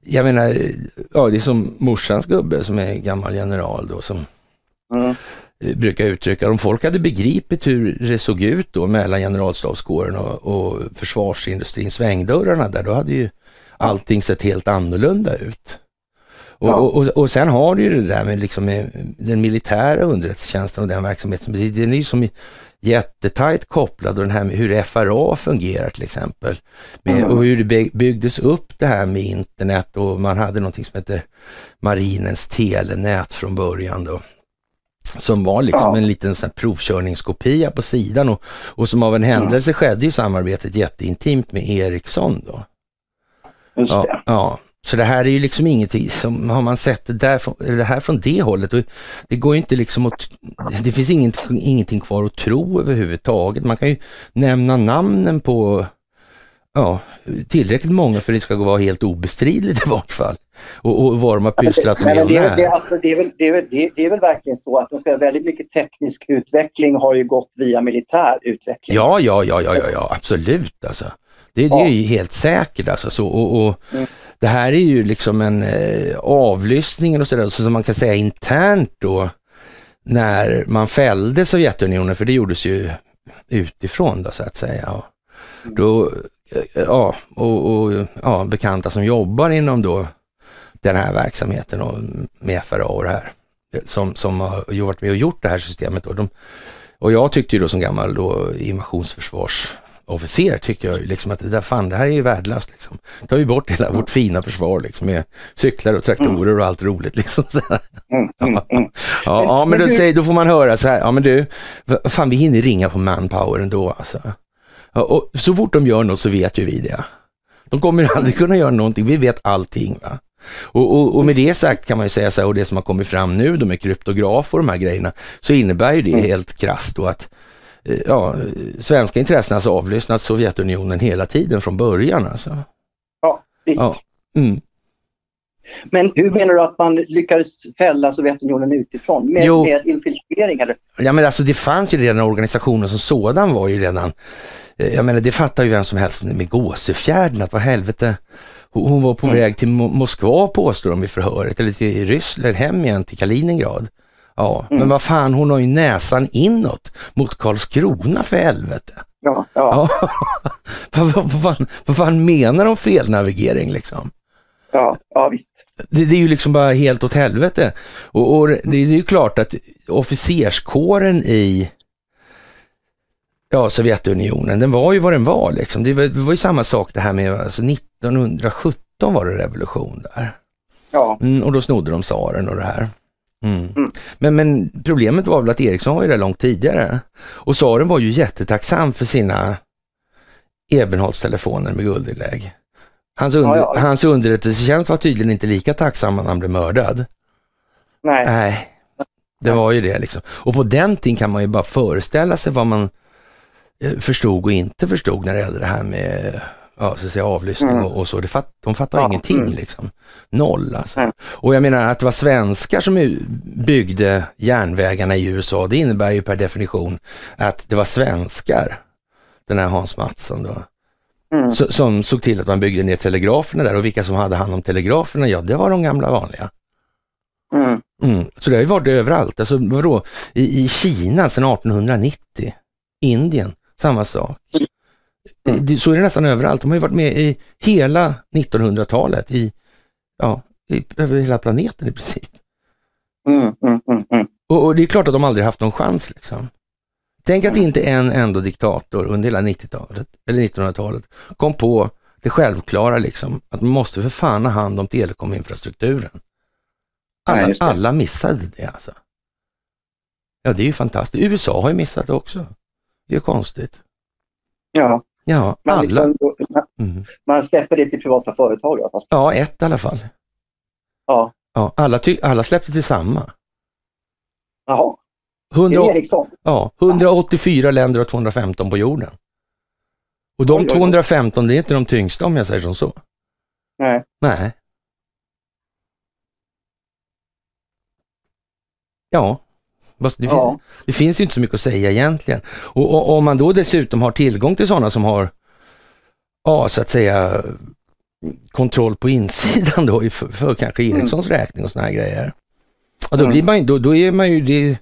jag menar, ja det är som morsans gubbe som är gammal general då som mm. Eh, brukar uttrycka. Om folk hade begripit hur det såg ut då mellan generalstabskåren och, och försvarsindustrins svängdörrarna där, då hade ju allting sett helt annorlunda ut. Och, ja. och, och, sen har du ju det där med, liksom med den militära underrättelsetjänsten och den verksamheten, den är ju som jättetajt kopplad och den här med hur FRA fungerar till exempel. Med, mm. Och hur det byggdes upp det här med internet och man hade någonting som heter marinens telenät från början då som var liksom ja. en liten sån provkörningskopia på sidan och, och som av en händelse mm. skedde ju samarbetet jätteintimt med Ericsson då. Just ja, det. Ja, så det här är ju liksom ingenting som, har man sett det, där, det här från det hållet, det går ju inte liksom att, det finns ingenting, ingenting kvar att tro överhuvudtaget. Man kan ju nämna namnen på ja, tillräckligt många för att det ska vara helt obestridligt i vart fall. Och, och vad de har pysslat med och när. Det, alltså, det, är väl, det, är väl, det, är väl verkligen så att de säger, väldigt mycket teknisk utveckling har ju gått via militär utveckling. Ja, ja, ja, ja, ja, ja absolut alltså. Det, det är ju helt säkert alltså. Så, och, och mm. Det här är ju liksom en eh, avlyssning och sådär, så som man kan säga internt då, när man fällde Sovjetunionen, för det gjordes ju utifrån då så att säga. Och mm. då ja, och, och, ja, bekanta som jobbar inom då den här verksamheten och med FRA och det här, som, som har varit med och gjort det här systemet. Och, de, och jag tyckte ju då som gammal då invasionsförsvarsofficer tycker jag liksom att det där fan, det här är ju värdelöst liksom. Tar ju bort hela vårt fina försvar liksom med cyklar och traktorer och allt roligt liksom. [LAUGHS] Mm, mm, mm. Ja, ja, men då, säger, då får man höra så här, ja men du, fan vi hinner ringa på manpower ändå alltså. Och så fort de gör något så vet ju vi det. De kommer aldrig kunna göra någonting, vi vet allting. Va? Och, och, och, med det sagt kan man ju säga så här, och det som har kommit fram nu då med kryptograf och de här grejerna, så innebär ju det mm. helt krasst då att eh, ja, svenska intressen har alltså avlyssnat Sovjetunionen hela tiden från början. Alltså. Ja, visst. Ja. Mm. Men hur menar du att man lyckades fälla Sovjetunionen utifrån? Med, med infiltrering eller? Ja men alltså det fanns ju redan organisationen som sådan var ju redan jag menar det fattar ju vem som helst med Gåsefjärden, att vad helvete, hon var på mm. väg till Moskva påstår de i förhöret, eller till Ryssland, hem igen till Kaliningrad. Ja, mm. men vad fan, hon har ju näsan inåt mot Karlskrona för helvete. Ja, ja. ja. [LAUGHS] vad, vad, vad, fan, vad fan menar de felnavigering liksom? Ja, ja visst. Det, det, är ju liksom bara helt åt helvete. Och, och det, det, är ju klart att officerskåren i ja, Sovjetunionen, den var ju vad den var liksom. Det var, det var ju samma sak det här med, alltså 1917 var det revolution där. Ja. Mm, och då snodde de tsaren och det här. Mm. Mm. Men, men problemet var väl att Ericsson var ju det långt tidigare. Och tsaren var ju jättetacksam för sina Ebenholtstelefoner med guldinlägg. Hans, under, Ja, ja. hans underrättelsetjänst var tydligen inte lika tacksam när han blev mördad. Nej. Nej, det var ju det liksom. Och på den tiden kan man ju bara föreställa sig vad man förstod och inte förstod när det gällde det här med ja, så att säga, avlyssning Mm. och, och så. Det fatt, de fattar Ja, ingenting mm. liksom. Noll alltså. Nej. Och jag menar att det var svenskar som byggde järnvägarna i USA, det innebär ju per definition att det var svenskar, den här Hans Mattsson då, Mm. så, som såg till att man byggde ner telegraferna där och vilka som hade hand om telegraferna, ja det var de gamla vanliga. Mm. Mm. Så det har ju varit överallt. Alltså vadå, i, i Kina sedan 1890, Indien, samma sak. Mm. Så är det nästan överallt. De har ju varit med i hela 1900-talet, i, ja, i, över hela planeten i princip. Mm. Mm. Mm. Mm. Och, och det är klart att de aldrig haft någon chans liksom. Tänk att inte en enda diktator under hela 90-talet, eller 1900-talet, kom på det självklara liksom, att man måste för fan ha hand om telekominfrastrukturen. Alla, alla missade det alltså. Ja, det är ju fantastiskt. USA har ju missat det också. Det är konstigt. Ja. Ja, Man, alla. liksom, Mm. man släpper det till privata företag. Ja, fast, Ja, ett i alla fall. ja. Ja, alla, ty- alla släppte till samma. Jaha. Det 100, är Ericsson. ja, 184 länder och 215 på jorden. Och de Oj, oj, oj. 215, det är inte de tyngsta om jag säger som så. Nej. Nej. Ja, det, Ja. finns, det finns ju inte så mycket att säga egentligen. Och, och om man då dessutom har tillgång till sådana som har, ja så att säga, kontroll på insidan då för, för kanske Ericssons räkning och såna här grejer. Ja, då, Mm. blir man, då, då är man ju, det,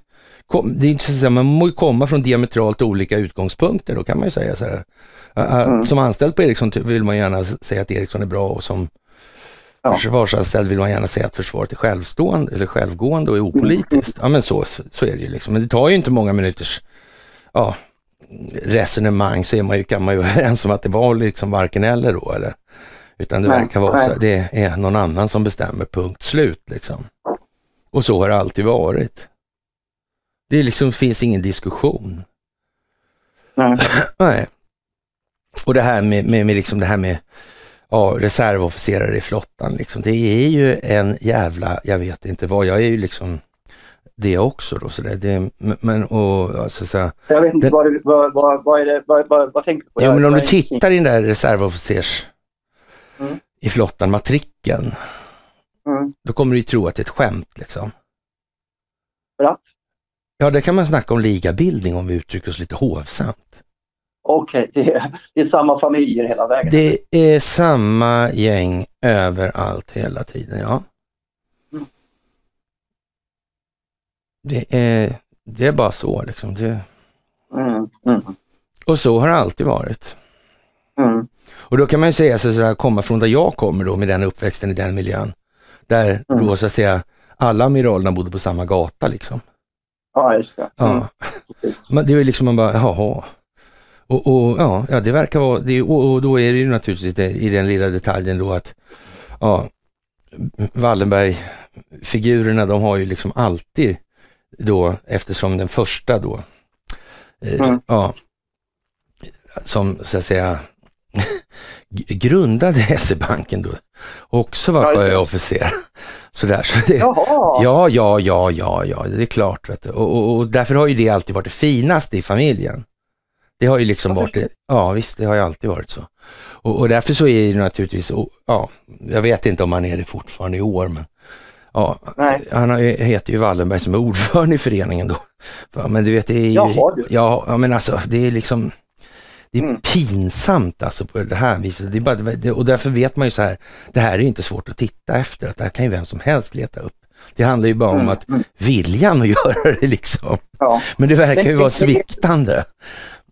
det är inte så att säga, man må ju komma från diametralt olika utgångspunkter, då kan man ju säga så här. Mm. Som anställd på Ericsson vill man gärna säga att Ericsson är bra och som Ja. försvarsanställd vill man gärna säga att försvaret är självstående eller självgående och är opolitiskt. Ja men så, så är det ju liksom. Men det tar ju inte många minuters ja, resonemang så är man ju, kan man ju [LAUGHS] vara överens om att det var liksom varken eller då eller. Utan det Nej, verkar vara nej. så, det är någon annan som bestämmer punkt slut liksom. Och så har det alltid varit. Det liksom, finns ingen diskussion. Nej. [CLEARS THROAT] Nej. Och det här med, med, med liksom det här med ja, reservofficerare i flottan, liksom, det är ju en jävla, jag vet inte vad, jag är ju liksom det också då. Så det, det, men, och, alltså, så, Jag vet inte Den- vad, vad, vad, vad, är det, vad, vad, vad tänker du på? ja, Jag- men om du tittar i den där reservofficers Mm. i flottan, matrikeln, Mm. då kommer du tro att det är ett skämt liksom. För att? Ja, det kan man snacka om ligabildning om vi uttrycker oss lite hovsamt. Okej, det, är, det är samma familjer hela vägen. Det är samma gäng överallt hela tiden, ja. Mm. Det är, det är bara så liksom. Det, Mm. Mm. och så har det alltid varit. Mm. Och då kan man ju säga så, så här, komma från där jag kommer då med den uppväxten i den miljön. Där Mm. då så att säga alla amiralerna bodde på samma gata liksom. Ja, just det. Ja. Mm. Men det är ju liksom man bara, jaha. Och, och ja, ja, det verkar vara, det, och, och då är det ju naturligtvis det, i den lilla detaljen då att ja, Wallenberg-figurerna de har ju liksom alltid då, eftersom den första då, eh, Mm. ja, som så att säga grundade SE-banken då, också var Ja, det. sjöofficer. Sådär, så det, Jaha! Ja, ja, ja, ja, ja, det är klart. Vet du. Och, och, och därför har ju det alltid varit det finaste i familjen. Det har ju liksom Ja, varit. Ja, visst, det har ju alltid varit så. Och, och därför så är det naturligtvis, och, ja, jag vet inte om han är det fortfarande i år, men ja, Nej. han har, heter ju Wallenberg som är ordförande i föreningen då. Men du vet, det är ju, Jaha, du. ja, men alltså, det är liksom, det är Mm. pinsamt alltså på det här viset. Det är bara, det, och därför vet man ju så här, det här är inte svårt att titta efter, att det här kan ju vem som helst leta upp. Det handlar ju bara om Mm, att mm. viljan att [LAUGHS] göra det liksom. Ja. Men det verkar ju vara sviktande.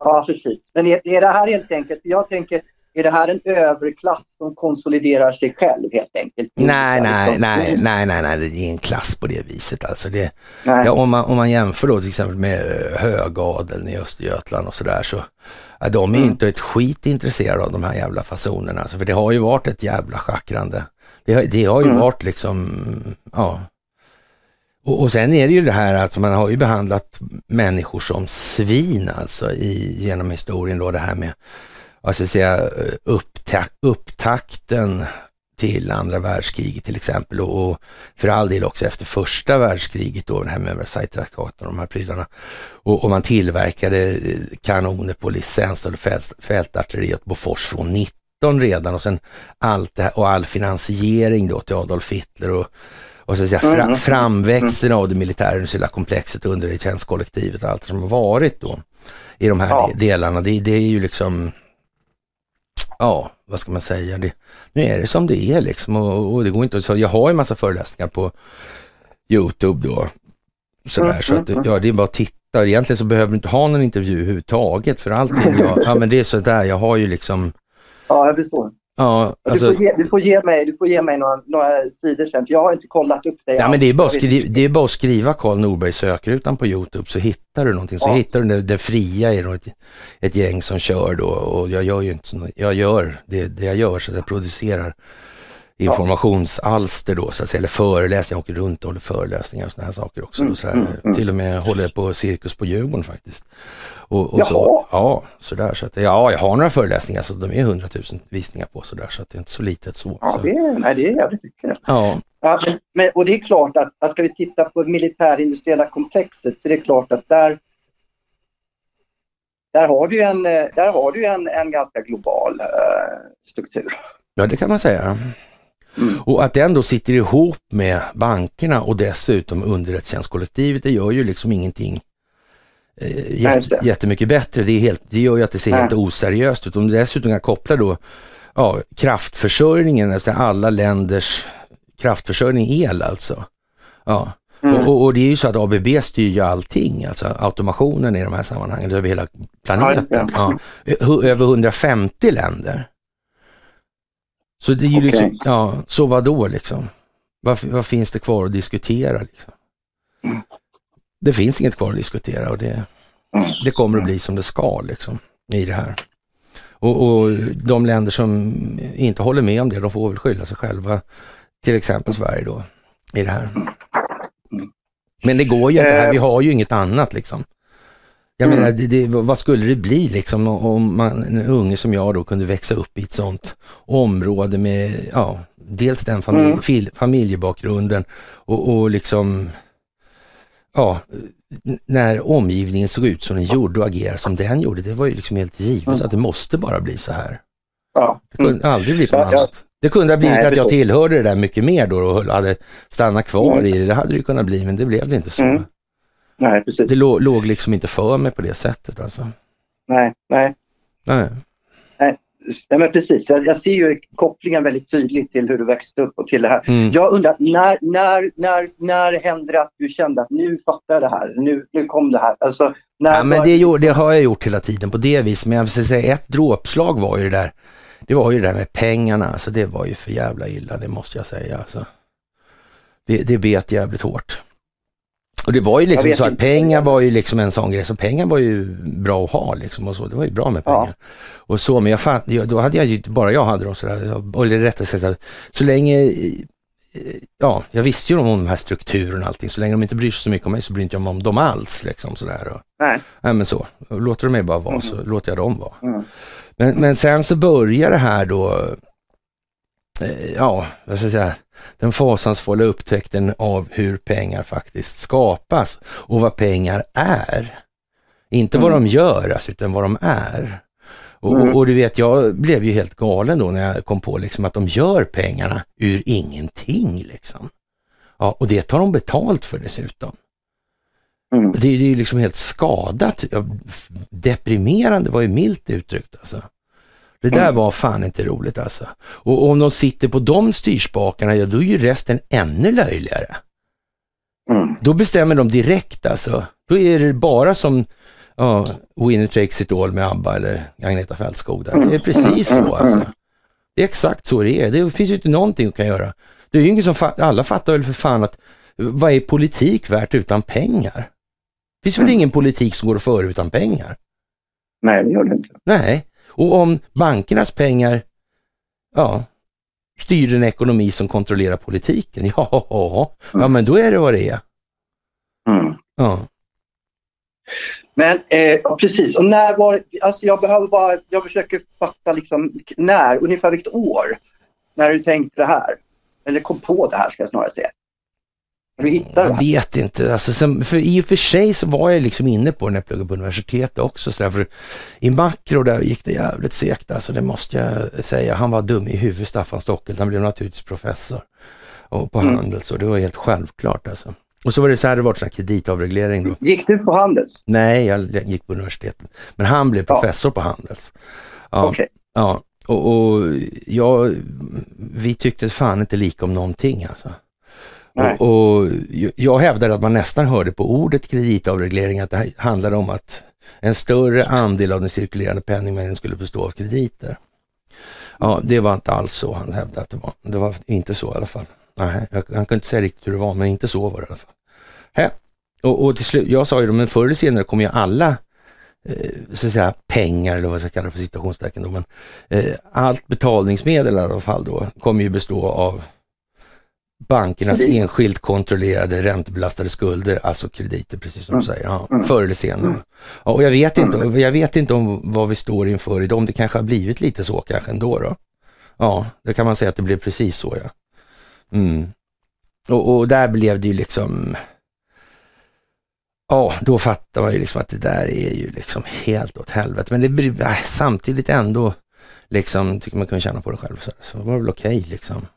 Ja, precis. Men är, är det här helt enkelt, jag tänker, är det här en överklass som konsoliderar sig själv helt enkelt? Nej, nej, Liksom. nej, nej, nej, nej, det är en klass på det viset alltså. Det, ja, om, man, om man jämför då till exempel med eh, högadeln i Östergötland och sådär så, ja, de är Mm. inte ett skit intresserade av de här jävla fasonerna. Alltså, för det har ju varit ett jävla schackrande Det, det har ju mm. varit liksom, ja. Och, och sen är det ju det här att man har ju behandlat människor som svin alltså i, genom historien då det här med, vad ska jag säga, upptak, upptakten till andra världskriget till exempel och för all del också efter första världskriget då, det här med Versailles-traktaten och de här prylarna. Och, och, man tillverkade eh, kanoner på licens och fält, fältartilleri åt Bofors från 19 redan och sen allt det här, och all finansiering då till Adolf Hitler och, och så att säga, fra, mm, framväxten av det militärindustriella komplexet under det tjänstkollektivet och allt som har varit då i de här ja. delarna. Det, det är ju liksom, ja, vad ska man säga, det, nu är det som det är liksom och, och det går inte att, så jag har en massa föreläsningar på Youtube då. Sådär, så att mm, ja, det är bara att titta. Egentligen så behöver du inte ha någon intervju överhuvudtaget för allting. [LAUGHS] Jag, ja men det är sådär, jag har ju liksom Ja, jag förstår. Ja, alltså... du, får ge, du, får ge, mig, du får ge mig några, några sidor sen, för jag har inte kollat upp det. Ja, men det är, bara skriva, det är bara att skriva Karl Norberg sökrutan på Youtube så hittar du någonting. Så ja. hittar du det, det fria i ett, ett gäng som kör då och jag gör ju inte så, jag gör det, det jag gör så att jag producerar informationsalster då, så att säga, eller föreläsningar. Jag åker runt och håller föreläsningar och sådana här saker också. Mm, mm, mm. Till och med håller på Cirkus på Djurgården faktiskt. Och, och så, ja, sådär. Så att, ja, jag har några föreläsningar så de är hundratusen visningar på sådär så att det är inte så litet så. Ja, det är, nej, det är jävligt mycket. Ja. ja men, men, och det är klart att, att ska vi titta på militärindustriella komplexet så är det klart att där där har du en, där har du en, en ganska global uh, struktur. Ja, det kan man säga. Mm. Och att den då sitter ihop med bankerna och dessutom underrättelsetjänstkollektivet, det gör ju liksom ingenting eh, jät jättemycket bättre. Det, är helt, det gör ju att det ser Nej. helt oseriöst ut. Om du dessutom kan koppla då ja, kraftförsörjningen, alltså alla länders kraftförsörjning el alltså. Ja. Mm. Och, och, det är ju så att ABB styr ju allting, alltså automationen i de här sammanhangen över hela planeten. Ja, över 150 länder. Så det är ju okay. liksom, ja, så vad då liksom? Vad, vad, finns det kvar att diskutera? Liksom? Mm. Det finns inget kvar att diskutera och det, det kommer att bli som det ska liksom i det här. Och, och, de länder som inte håller med om det, de får väl skylla sig själva. Till exempel Sverige då, i det här. Men det går ju inte här, vi har ju inget annat liksom. Jag mm. menar, det, det, vad skulle det bli liksom om man, en unge som jag då kunde växa upp i ett sånt område med, ja, dels den familj, mm. fil, familjebakgrunden och, och liksom, ja, när omgivningen såg ut som den gjorde och agerade som den gjorde, det var ju liksom helt givet mm. att det måste bara bli så här. Ja. Det kunde mm. aldrig bli på något annat. Det kunde ha blivit Nej, att jag tillhörde det där mycket mer då och hade stannat kvar mm. i det. Det hade det kunnat bli, men det blev det inte så. Nej, precis. Det låg, låg liksom inte för mig på det sättet alltså. Nej, nej. Nej. nej. Men precis. Jag, jag, ser ju kopplingen väldigt tydligt till hur du växte upp och till det här. Mm. Jag undrar, när, när, när, när hände det att du kände att nu fattar jag det här, nu, nu kom det här? Alltså, när ja, men det, gjorde, det har jag gjort hela tiden på det viset, men jag vill säga ett dråpslag var ju det där, det var ju det där med pengarna, alltså det var ju för jävla illa, det måste jag säga. Alltså. Det, det bet jävligt hårt. Och det var ju liksom så att pengar var ju liksom en sån grej, så pengar var ju bra att ha liksom och så. Det var ju bra med pengar. Ja. Och så, men jag fatt, då hade jag ju, bara jag hade dem sådär, eller rättare sagt, så länge ja, jag visste ju om de här strukturerna och allting. Så länge de inte bryr sig så mycket om mig så bryr inte jag mig om dem alls. Liksom, sådär. Och, nej. nej. men så. Låter de mig bara vara mm. så låter jag dem vara. Mm. Men, men sen så börjar det här då, eh, ja, vad ska jag säga, den fasansfulla upptäckten av hur pengar faktiskt skapas och vad pengar är. Inte mm. vad de gör, alltså, utan vad de är. Och, mm. och, du vet, jag blev ju helt galen då när jag kom på liksom att de gör pengarna ur ingenting. Liksom. Ja, och det tar de betalt för dessutom. Mm. Det, det är ju liksom helt skadat. Deprimerande var ju milt uttryckt alltså. Det där mm. var fan inte roligt alltså. Och om de sitter på de styrspakarna, ja då är ju resten ännu löjligare. Mm. Då bestämmer de direkt alltså. Då är det bara som ja, Winner takes it all med ABBA eller Agneta Fältskog. Där. Det är precis så alltså. Det är exakt så det är. Det finns ju inte någonting att kan göra. Det är ju ingen som alla fattar väl för fan att vad är politik värt utan pengar? Det finns väl ingen politik som går att föra utan pengar? Nej, det gör det inte. Nej, och om bankernas pengar, ja, styr en ekonomi som kontrollerar politiken. [LAUGHS] Ja, ja men då är det vad det är. Mm. Ja. Men eh, precis, och när var alltså jag behöver bara, jag försöker fatta liksom när, ungefär vilket år, när du tänkte det här. Eller kom på det här ska jag snarare säga. Du hittade Jag vet inte, alltså, sen, för i och för sig så var jag liksom inne på när jag pluggade på universitetet också. Så där, för I makro där gick det jävligt segt alltså, det måste jag säga. Han var dum i huvudet, Staffan Stockel. Han blev naturligtvis professor och på mm. Handels och det var helt självklart alltså. Och så var det så här, det var en kreditavreglering då. Gick du på Handels? Nej, jag gick på universitetet. Men han blev professor ja. på Handels. Ja, okay. ja. Och, och jag, vi tyckte fan inte lika om någonting alltså. Och, och, jag hävdar att man nästan hörde på ordet kreditavreglering att det handlade om att en större andel av den cirkulerande penningmängden skulle bestå av krediter. Ja, det var inte alls så han hävdade att det var. Det var inte så i alla fall. Nej, han kunde inte säga riktigt hur det var, men inte så var det i alla fall. Hä? Och, och till slut, jag sa ju då, men förr eller senare kommer ju alla eh, så att säga pengar eller vad jag ska kalla det för citationstecken då, men eh, allt betalningsmedel i alla fall då kommer ju bestå av bankernas Kredit. enskilt kontrollerade räntebelastade skulder, alltså krediter precis som mm. du säger, ja, mm. förr eller senare. Mm. Ja, och jag vet, inte, mm. jag vet inte om vad vi står inför idag, om det kanske har blivit lite så kanske ändå då. Ja, det kan man säga att det blev precis så ja. Mm. Och, och, där blev det ju liksom, ja då fattar man ju liksom att det där är ju liksom helt åt helvete. Men det äh, samtidigt ändå liksom, tycker man kan känna på det själv, så, så var det väl okej okay, liksom.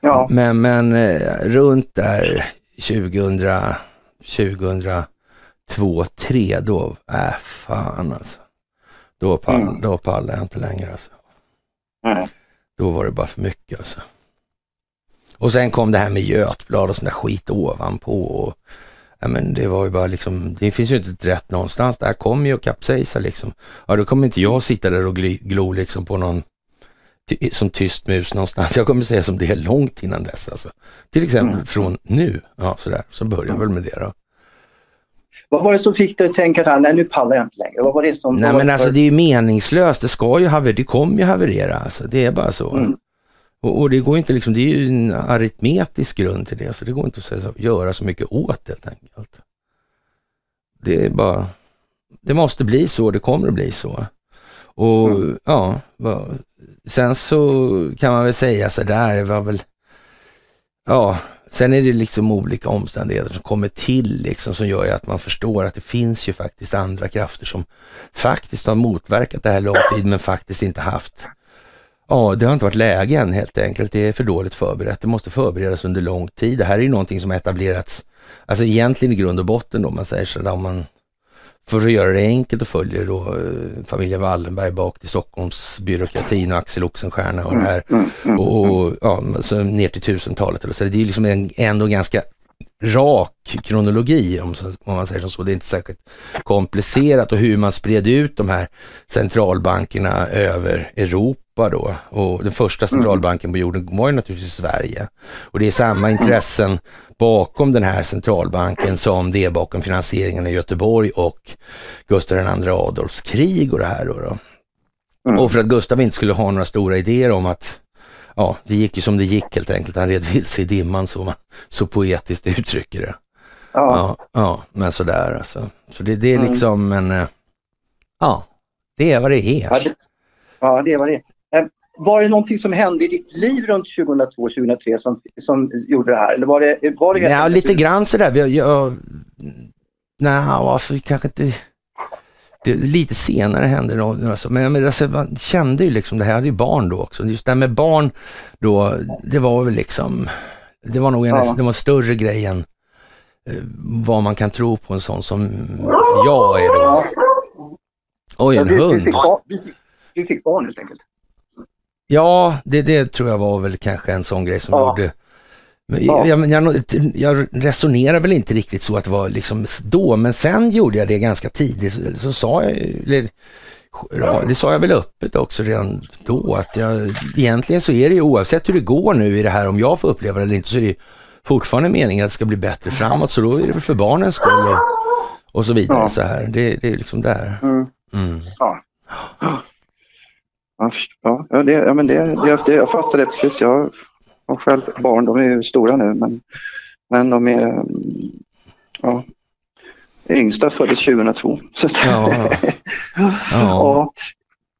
Ja. Men, men eh, runt där 2000, 2002, 3 då, äh fan alltså. Då, pall, mm. då pallade jag inte längre alltså. Mm. Då var det bara för mycket alltså. Och sen kom det här med Götblad och sån där skit ovanpå. Och, ja, men det var ju bara liksom, det finns ju inte ett rätt någonstans. Det här kommer ju att kapsejsa liksom. Ja, då kommer inte jag sitta där och glo liksom på någon som tyst mus någonstans. Jag kommer säga som det är långt innan dess alltså. Till exempel mm. från nu, ja sådär, så börjar mm. väl med det då. Vad var det som fick dig att tänka att nej nu pallar jag inte längre? Vad var det som... Nej men alltså det är ju meningslöst, det ska ju haverera, det kommer ju haverera alltså. Det är bara så. Mm. Och, och, det går inte liksom, det är ju en aritmetisk grund till det, så det går inte att säga, göra så mycket åt helt enkelt. Det är bara, det måste bli så, det kommer att bli så. Och mm. ja, sen så kan man väl säga så där, det var väl, ja, sen är det liksom olika omständigheter som kommer till liksom som gör att man förstår att det finns ju faktiskt andra krafter som faktiskt har motverkat det här lång tid men faktiskt inte haft Ja, det har inte varit läge än helt enkelt. Det är för dåligt förberett. Det måste förberedas under lång tid. Det här är ju någonting som etablerats, alltså egentligen i grund och botten då, om man säger så, om man för att göra det enkelt och följer då eh, familjen Wallenberg bak till Stockholmsbyråkratin och Axel Oxenstierna och det här. Mm, mm, och, och mm. ja, så ner till tusentalet. Eller så. Det är liksom en, ändå ganska rak kronologi om, om man säger så. Det är inte särskilt komplicerat och hur man spred ut de här centralbankerna över Europa då. Och den första centralbanken på jorden var ju naturligtvis Sverige. Och det är samma intressen bakom den här centralbanken som det är bakom finansieringen av Göteborg och Gustav II Adolfs krig och det här då. då. Mm. Och för att Gustav inte skulle ha några stora idéer om att ja, det gick ju som det gick helt enkelt. Han red vilse i dimman som man så poetiskt uttrycker det. Ja. Ja, ja men sådär alltså. Så det, det är mm. liksom en, eh, ja, det är vad det är. Ja, det, ja, det är vad det är. Var det någonting som hände i ditt liv runt 2002-2003 som, som gjorde det här? Eller var det, var det ja, lite grann sådär. Jag, jag, nej, alltså kanske inte... Det, lite senare hände det något, men, men alltså, man kände ju liksom det här, jag hade ju barn då också. Just det här med barn då, det var väl liksom, det var nog en, ja. det var en större grej än eh, vad man kan tro på en sån som jag är då. Oj, en ja, hund. Du fick, barn helt enkelt. Ja, det, det tror jag var väl kanske en sån grej som ja. gjorde men ja. jag, jag, jag, resonerar väl inte riktigt så att det var liksom då, men sen gjorde jag det ganska tidigt. Så sa jag, eller, ja, det sa jag väl öppet också redan då, att jag, egentligen så är det ju oavsett hur det går nu i det här, om jag får uppleva det eller inte, så är det fortfarande meningen att det ska bli bättre framåt, så då är det väl för barnens skull och, och så vidare. Ja. Så här. Det, det är liksom där. Mm. Mm. Ja. Ja, ja, det, ja men det, det, det, jag fattar det precis. Jag har själv barn, de är ju stora nu men, men de är... Ja, yngsta föddes 2002. Så [LAUGHS] ja. ja. ja.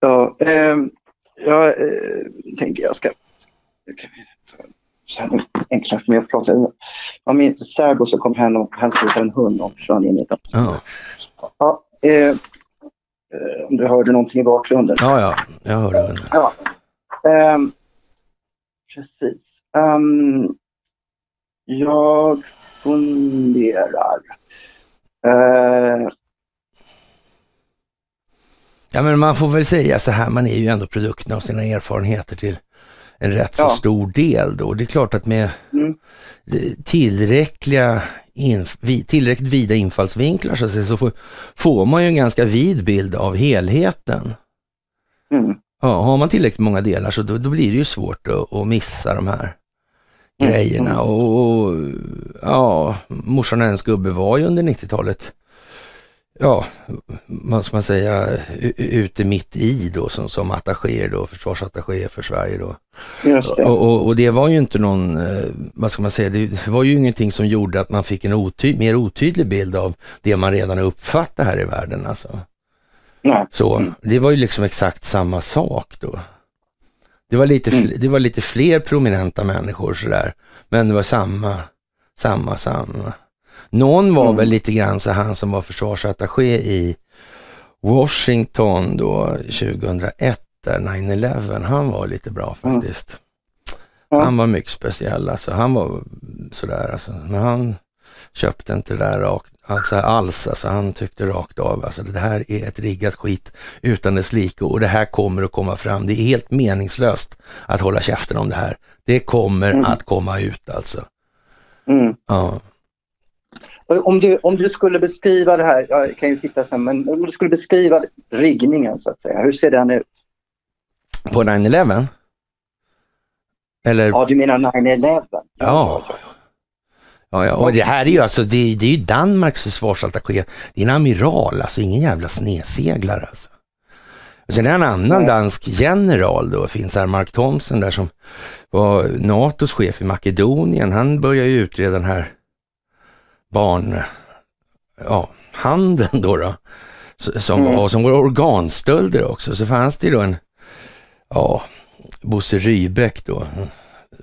ja eh, jag tänker jag ska... Sen enklare för mig att prata. Ja, min särbo som kom hem och hälsade på en hund och försvann in i den. Ja. Ja, Eh, om du hörde någonting i bakgrunden. Ja, ja, jag hörde. Ja. Um, precis. Um, jag funderar. Uh, ja, men man får väl säga så här, man är ju ändå produkten av sina erfarenheter till en rätt så stor del då. Det är klart att med mm. tillräckliga tillräckligt vida infallsvinklar så, säga, så får, får, man ju en ganska vid bild av helheten. Mm. Ja, har man tillräckligt många delar så då, då blir det ju svårt att, att missa de här mm. grejerna. Mm. Och, och, ja, morsan och hennes gubbe var ju under 90-talet ja, vad ska man säga, ute mitt i då som, som attachéer då, försvarsattachéer för Sverige då. Just det. Och, och, och, det var ju inte någon, eh, vad ska man säga, det var ju ingenting som gjorde att man fick en oty mer otydlig bild av det man redan uppfattar här i världen alltså. Nej. Så mm. det var ju liksom exakt samma sak då. Det var lite, mm. det var lite fler prominenta människor sådär, men det var samma, samma, samma. Någon var mm. väl lite grann så han som var försvarsattaché i Washington då 2001, där 9-11. Han var lite bra mm. faktiskt. Mm. Han var mycket speciell alltså. Han var sådär alltså. Men han köpte inte det där rakt, alltså alls. Alltså han tyckte rakt av alltså det här är ett riggat skit utan dess like och det här kommer att komma fram. Det är helt meningslöst att hålla käften om det här. Det kommer mm. att komma ut alltså. Mm. Ja. Om du, om du skulle beskriva det här, jag kan ju titta sen, men om du skulle beskriva riggningen så att säga, hur ser den ut? På 9-11? Eller? Ja, du menar 9-11? Ja. Ja, ja, och det här är ju alltså, det, det är ju Danmarks försvarsattaché. Det är en amiral, alltså ingen jävla sneseglare alltså. Och sen är en annan dansk general då, finns här, Mark Thomsen där som var NATOs chef i Makedonien. Han började ju utreda den här barn, ja, handeln då, då som mm. var, som var organstölder också. Så fanns det då en, ja, Bosse Rybeck då,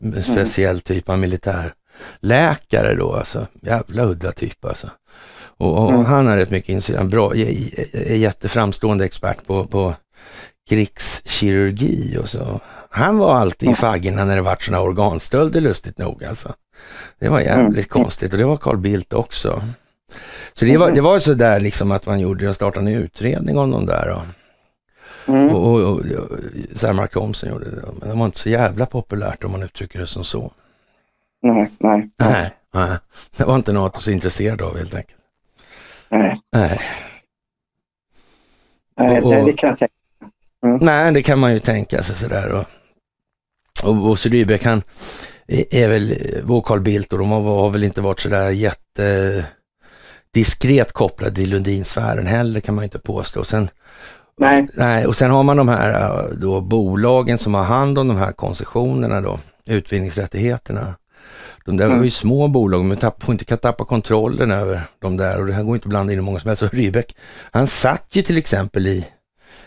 en mm. speciell typ av militärläkare då, alltså jävla udda typ alltså. Och, och mm. han är rätt mycket insidan, bra, är jätteframstående expert på, på krigskirurgi och så. Han var alltid i faggorna när det vart sådana organstölder lustigt nog alltså. Det var jävligt mm. konstigt och det var Carl Bildt också. Så det var, mm. det var så där liksom att man gjorde, jag startade en utredning om de där. Och, mm. och, och, och Mark Thomson gjorde det. Men det var inte så jävla populärt om man uttrycker det som så. Nej, nej. Nej, nej. det var inte något så intresserad av helt enkelt. Nej. Nej. Nej, det, det kan jag tänka mm. Nej, det kan man ju tänka sig sådär. Och, och Bosse Rydbeck han är väl, vår Carl Bildt och de har, har väl inte varit sådär jätte diskret kopplad till Lundinsfären heller kan man inte påstå. Sen, nej. nej. Och sen har man de här då bolagen som har hand om de här koncessionerna då, utvinningsrättigheterna. De där mm. var ju små bolag, men tapp, får inte kan tappa kontrollen över de där och det här går inte att blanda in hur många som helst. Så [LAUGHS] Rybäck, han satt ju till exempel i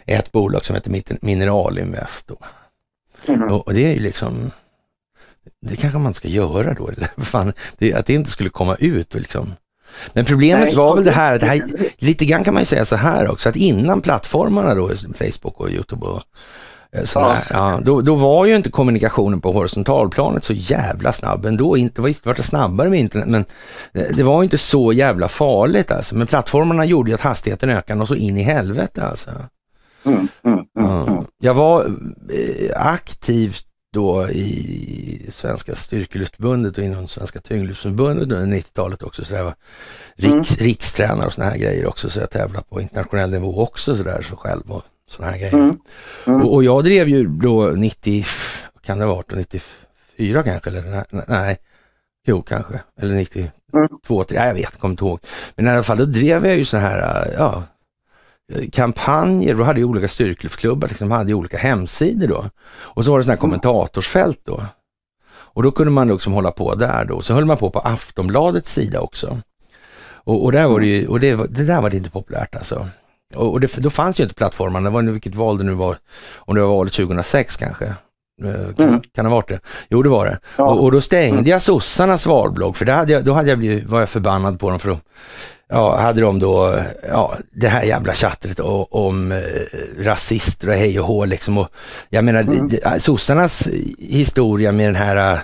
ett bolag som heter Mineralinvest. Då. Mm. Och, och det är ju liksom, det kanske man ska göra då, eller [LAUGHS] fan, det, att det inte skulle komma ut liksom. Men problemet Nej, var väl det här, det här, lite grann kan man ju säga så här också, att innan plattformarna då, Facebook och Youtube och eh, sådär, ja. ja då, då, var ju inte kommunikationen på horisontalplanet så jävla snabb ändå. Inte, visst var det snabbare med internet, men det var inte så jävla farligt alltså. Men plattformarna gjorde ju att hastigheten ökade och så in i helvete alltså. Mm, mm, mm, mm. Jag var eh, aktivt då i Svenska Styrkelyftförbundet och inom Svenska Tyngdlyftsförbundet under 90-talet också. Så jag var riks, mm. rikstränare och sådana här grejer också. Så jag tävlade på internationell nivå också så där så själv och sådana här grejer. Mm. Mm. Och, och, jag drev ju då 90, kan det ha varit, 94 kanske eller nej, jo kanske, eller 92, mm. 3, jag vet, kommer inte ihåg. Men i alla fall då drev jag ju så här, ja, kampanjer, då hade ju olika styrkelklubbar liksom, hade ju olika hemsidor då. Och så var det sådana här mm. kommentatorsfält då. Och då kunde man liksom hålla på där då. Så höll man på på Aftonbladets sida också. Och, och där var det ju, och det, det där var det inte populärt alltså. Och, och det, då fanns ju inte plattformarna, det var vilket val det nu var, om det var valet 2006 kanske. Eh, kan, mm. kan ha varit det? Jo, det var det. Ja. Och, och, då stängde mm. jag sossarnas valblogg, för hade jag, då hade jag blivit, var jag förbannad på dem för att ja, hade de då ja, det här jävla chattret om eh, rasister och hej och hå liksom. Och, jag menar, mm. sossarnas historia med den här eh,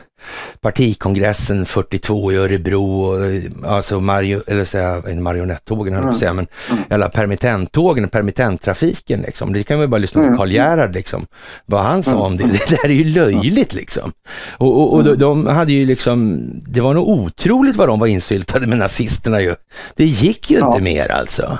partikongressen 42 i Örebro, och, alltså Mario, eller säga, en marionettågen höll jag på att säga, men mm. alla permittenttågen, permittenttrafiken liksom. Det kan man bara lyssna på mm. Karl Gerhard liksom, vad han sa om det. [LAUGHS] Det där är ju löjligt liksom. Och, och, och de, de, hade ju liksom, det var nog otroligt vad de var insyltade med nazisterna ju. Det gick ju inte mer alltså.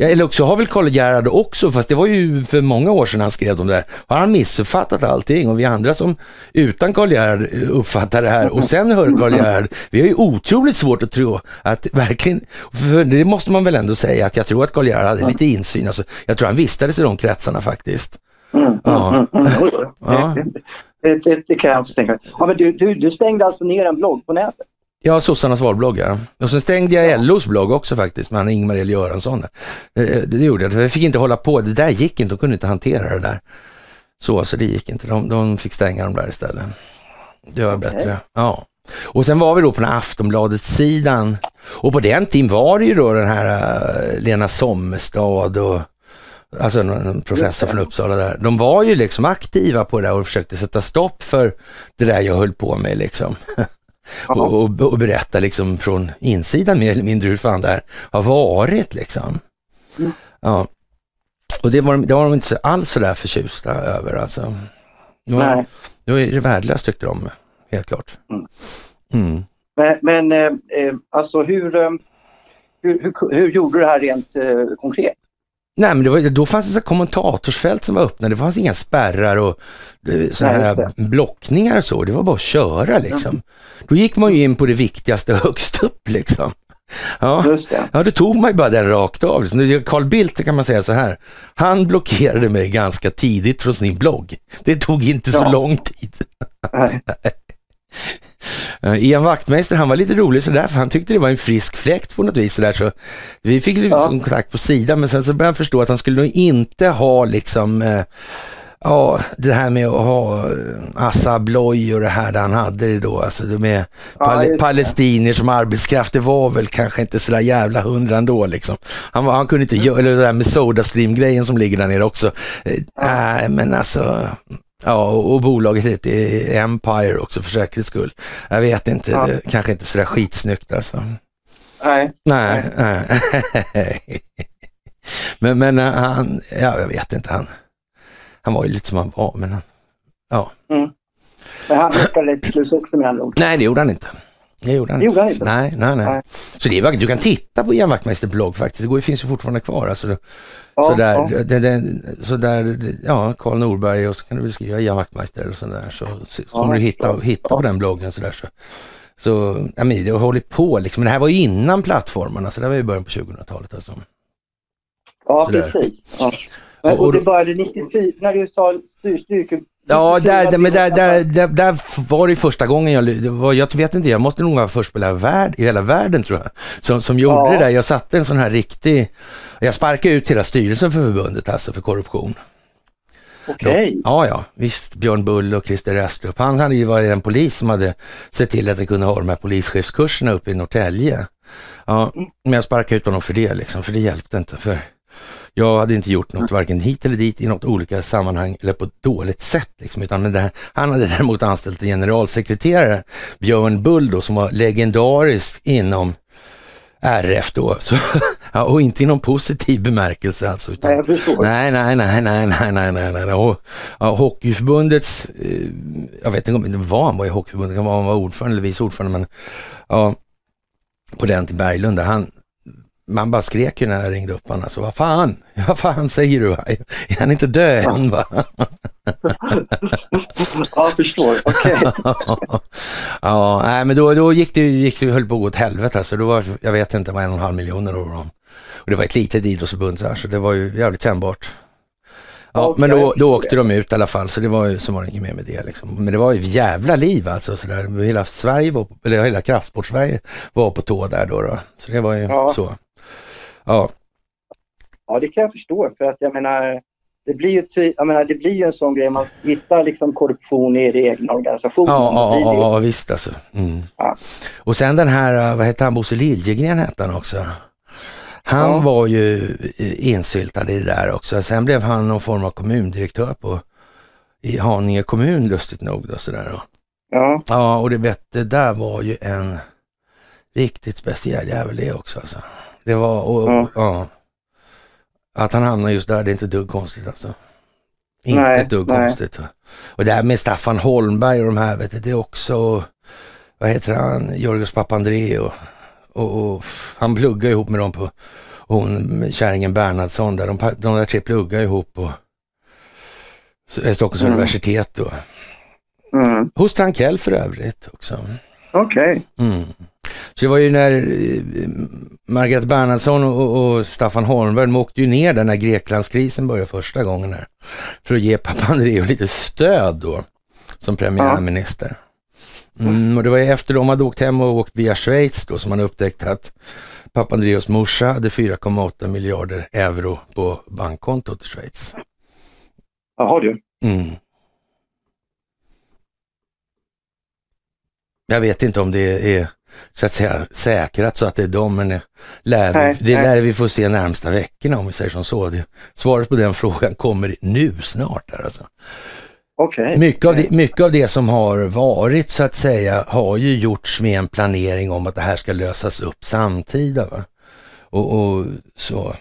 Ja, eller också har väl Karl Gerhard också, fast det var ju för många år sedan han skrev de där, har han missuppfattat allting och vi andra som utan Karl Gerhard uppfattar det här och sen hör Karl Gerhard, vi har ju otroligt svårt att tro att verkligen, för det måste man väl ändå säga att jag tror att Karl Gerhard hade lite insyn, alltså, jag tror han vistades i de kretsarna faktiskt. Mm, ja. Mm, mm, mm. ja. Det, det, det, kan jag också tänka. Ja, men du, du, du stängde alltså ner en blogg på nätet? Ja, sossarnas valblogg ja. Och sen stängde jag ja. LOs blogg också faktiskt med Ingmar L Göransson. Det, det, det gjorde jag, jag fick inte hålla på, det där gick inte, de kunde inte hantera det där. Så, så det gick inte, de, de fick stänga dem där istället. Det var okay. bättre, ja. Och sen var vi då på den här Aftonbladet-sidan och på den tiden var det ju då den här uh, Lena Sommestad och alltså en professor från Uppsala där. De var ju liksom aktiva på det där och försökte sätta stopp för det där jag höll på med liksom. [LAUGHS] och, och, och, berätta liksom från insidan mer eller mindre hur fan det här har varit liksom. Mm. Ja. Och det var, det var de inte alls så där förtjusta över alltså. Var, Nej. Det var det värdelöst tyckte de, helt klart. Mm. Mm. Men, men eh, eh alltså hur, eh, hur, hur, hur, gjorde du det här rent eh, konkret? Nej, men det var, då fanns det så kommentatorsfält som var öppna. Det fanns inga spärrar och eh, sådana här blockningar och så. Det var bara att köra liksom. Mm. Då gick man ju in på det viktigaste [LAUGHS] högst upp liksom. Ja, Just det. ja, då tog man ju bara den rakt av. Liksom. Carl Bildt kan man säga så här, han blockerade mig ganska tidigt från sin blogg. Det tog inte så lång tid. Nej. [LAUGHS] Ian Wachtmeister han var lite rolig sådär för han tyckte det var en frisk fläkt på något vis sådär så vi fick liksom ja. kontakt på sidan men sen så började han förstå att han skulle nog inte ha liksom eh, Ja, det här med att ha eh, Assa Abloy och det här där han hade det då, alltså det med pal ja, palestinier som arbetskraft, det var väl kanske inte sådär jävla hundra ändå liksom. Han, han kunde inte göra, eller det där med Sodastream-grejen som ligger där nere också. Nej, ja. äh, men alltså, Ja, och bolaget heter Empire också för säkerhets skull. Jag vet inte, ja. kanske inte sådär skitsnyggt alltså. Nej. Nej, nej. [LAUGHS] men, men eh, han, ja, jag vet inte, han, han var ju lite som han var, men han, ja. Mm. Men han lyckades också med andra ord? Nej, det gjorde han inte. Det gjorde han, det gjorde han inte. Nej, nej, nej. nej. Så det är, du kan titta på Ian Wachtmeister blogg faktiskt. Det går, finns ju fortfarande kvar. Alltså, ja, så, där, ja. Det, det, så där, ja, Karl Norberg och så kan du skriva Ian Wachtmeister och sådär. Så, så ja, kommer du hitta, hitta på den bloggen sådär. Så, så ja, men det har hållit på liksom. Men det här var ju innan plattformarna, så det var i början på 2000-talet alltså. Ja, så precis. Ja. Men, och, och det började 94, när du sa styrke Ja, där, men där, där, där, där var det första gången jag, var, jag vet inte, jag måste nog vara först på hela, värld, i hela världen tror jag, som, som gjorde ja. det där. Jag satte en sån här riktig, jag sparkade ut hela styrelsen för förbundet alltså för korruption. Okej. Okay. Ja, ja, visst. Björn Bull och Christer Restrup. Han hade ju varit en polis som hade sett till att jag kunde ha de här polischefskurserna uppe i Norrtälje. Ja, men jag sparkade ut honom för det liksom, för det hjälpte inte. För jag hade inte gjort något varken hit eller dit i något olika sammanhang eller på ett dåligt sätt. Liksom, utan här, han hade däremot anställt en generalsekreterare, Björn Bull, då, som var legendarisk inom RF då, så, [LAUGHS] och inte i någon positiv bemärkelse alltså. Utan, nej. Nej, nej, nej, nej, nej, nej, nej, nej. Och, ja, hockeyförbundets, eh, jag vet inte om vad han var i Hockeyförbundet, kan vara han var ordförande eller vice ordförande, men ja, på den till Berglund, han, man bara skrek ju när jag ringde upp honom. Alltså, vad fan, [LAUGHS] vad fan säger du? [LAUGHS] Är han inte död än? Va? [LAUGHS] ja, förstår. Okej. Okay. ja, nej, men då, då gick det, gick det höll på att gå åt helvete. Alltså, då var, jag vet inte, var en och en halv miljoner dem Och det var ett litet idrottsförbund så, här, så det var ju jävligt kännbart. Ja, okay. men då, då åkte de ut i alla fall, så det var ju så var det inget mer med det. Liksom. Men det var ju jävla liv alltså. Så där. Hela Sverige, var, eller hela kraftsport-Sverige var på tå där då. då. Så det var ju ja. så. Ja. Ja, det kan jag förstå. För att jag menar, det blir ju, jag menar, det blir ju en sån grej, man hittar liksom korruption i den egna organisationen. Ja, ja, ja, visst alltså. Mm. Ja. Och sen den här, vad hette han, Bosse Liljegren hette han också. Han ja. var ju insyltad i det där också. Sen blev han någon form av kommundirektör på i Haninge kommun lustigt nog. Då, sådär. Ja. ja, och det, vet, det där var ju en riktigt speciell jävel det också. Alltså. Det var, och, ja. ja. Att han hamnade just där, det är inte dugg konstigt alltså. Inte nej, ett dugg nej. konstigt. Och det här med Staffan Holmberg och de här, vet du, det är också, vad heter han, Georgios Papandreou. Och, och, han pluggar ihop med dem på, hon kärringen Bernhardsson där, de, de där tre pluggar ihop på Stockholms mm. universitet då. Mm. Hos Trankell för övrigt också. Okej. Okay. Mm. Så det var ju när eh, Margaret Bernhardsson och, och, Staffan Holmberg, de åkte ju ner där när Greklandskrisen började första gången här. För att ge Papandreou lite stöd då, som premiärminister. Mm, och det var ju efter de hade åkt hem och åkt via Schweiz då som man upptäckte att Papandreous morsa hade 4,8 miljarder euro på bankkontot i Schweiz. Jaha du. Mm. Jag vet inte om det är så att säga säkrat så att det är de, men det lär, nej, vi, det lär vi få se närmsta veckorna om vi säger som så. Det, svaret på den frågan kommer nu snart. Här, alltså. Okay. Mycket, av det, mycket av det som har varit så att säga har ju gjorts med en planering om att det här ska lösas upp samtida. Va? Och, och så.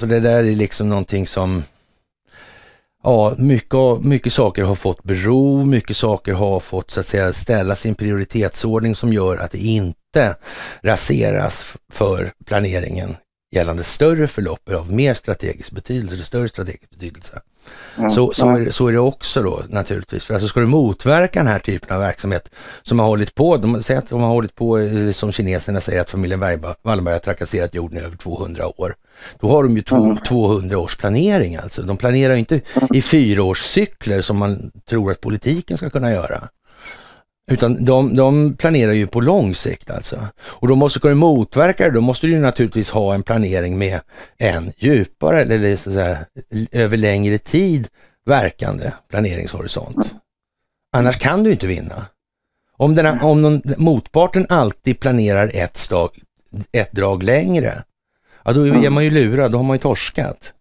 Så det där är liksom någonting som Ja, mycket, mycket saker har fått bero, mycket saker har fått så att säga ställa sin prioritetsordning som gör att det inte raseras för planeringen gällande större förlopp av mer strategisk betydelse, större strategisk betydelse. Mm. Så, så, är, så är det också då naturligtvis. För alltså ska du motverka den här typen av verksamhet som har hållit på, de säger att de har hållit på, eh, som kineserna säger att familjen Wallenberg har trakasserat jorden i över 200 år. Då har de ju mm. 200 års planering alltså. De planerar inte mm. i fyraårscykler som man tror att politiken ska kunna göra. Utan de, de planerar ju på lång sikt alltså. Och då måste kunna motverka det, då måste du naturligtvis ha en planering med en djupare eller så säga, över längre tid verkande planeringshorisont. Annars kan du inte vinna. Om, den, om någon, motparten alltid planerar ett, stag, ett drag längre, ja då är man ju lurad, då har man ju torskat.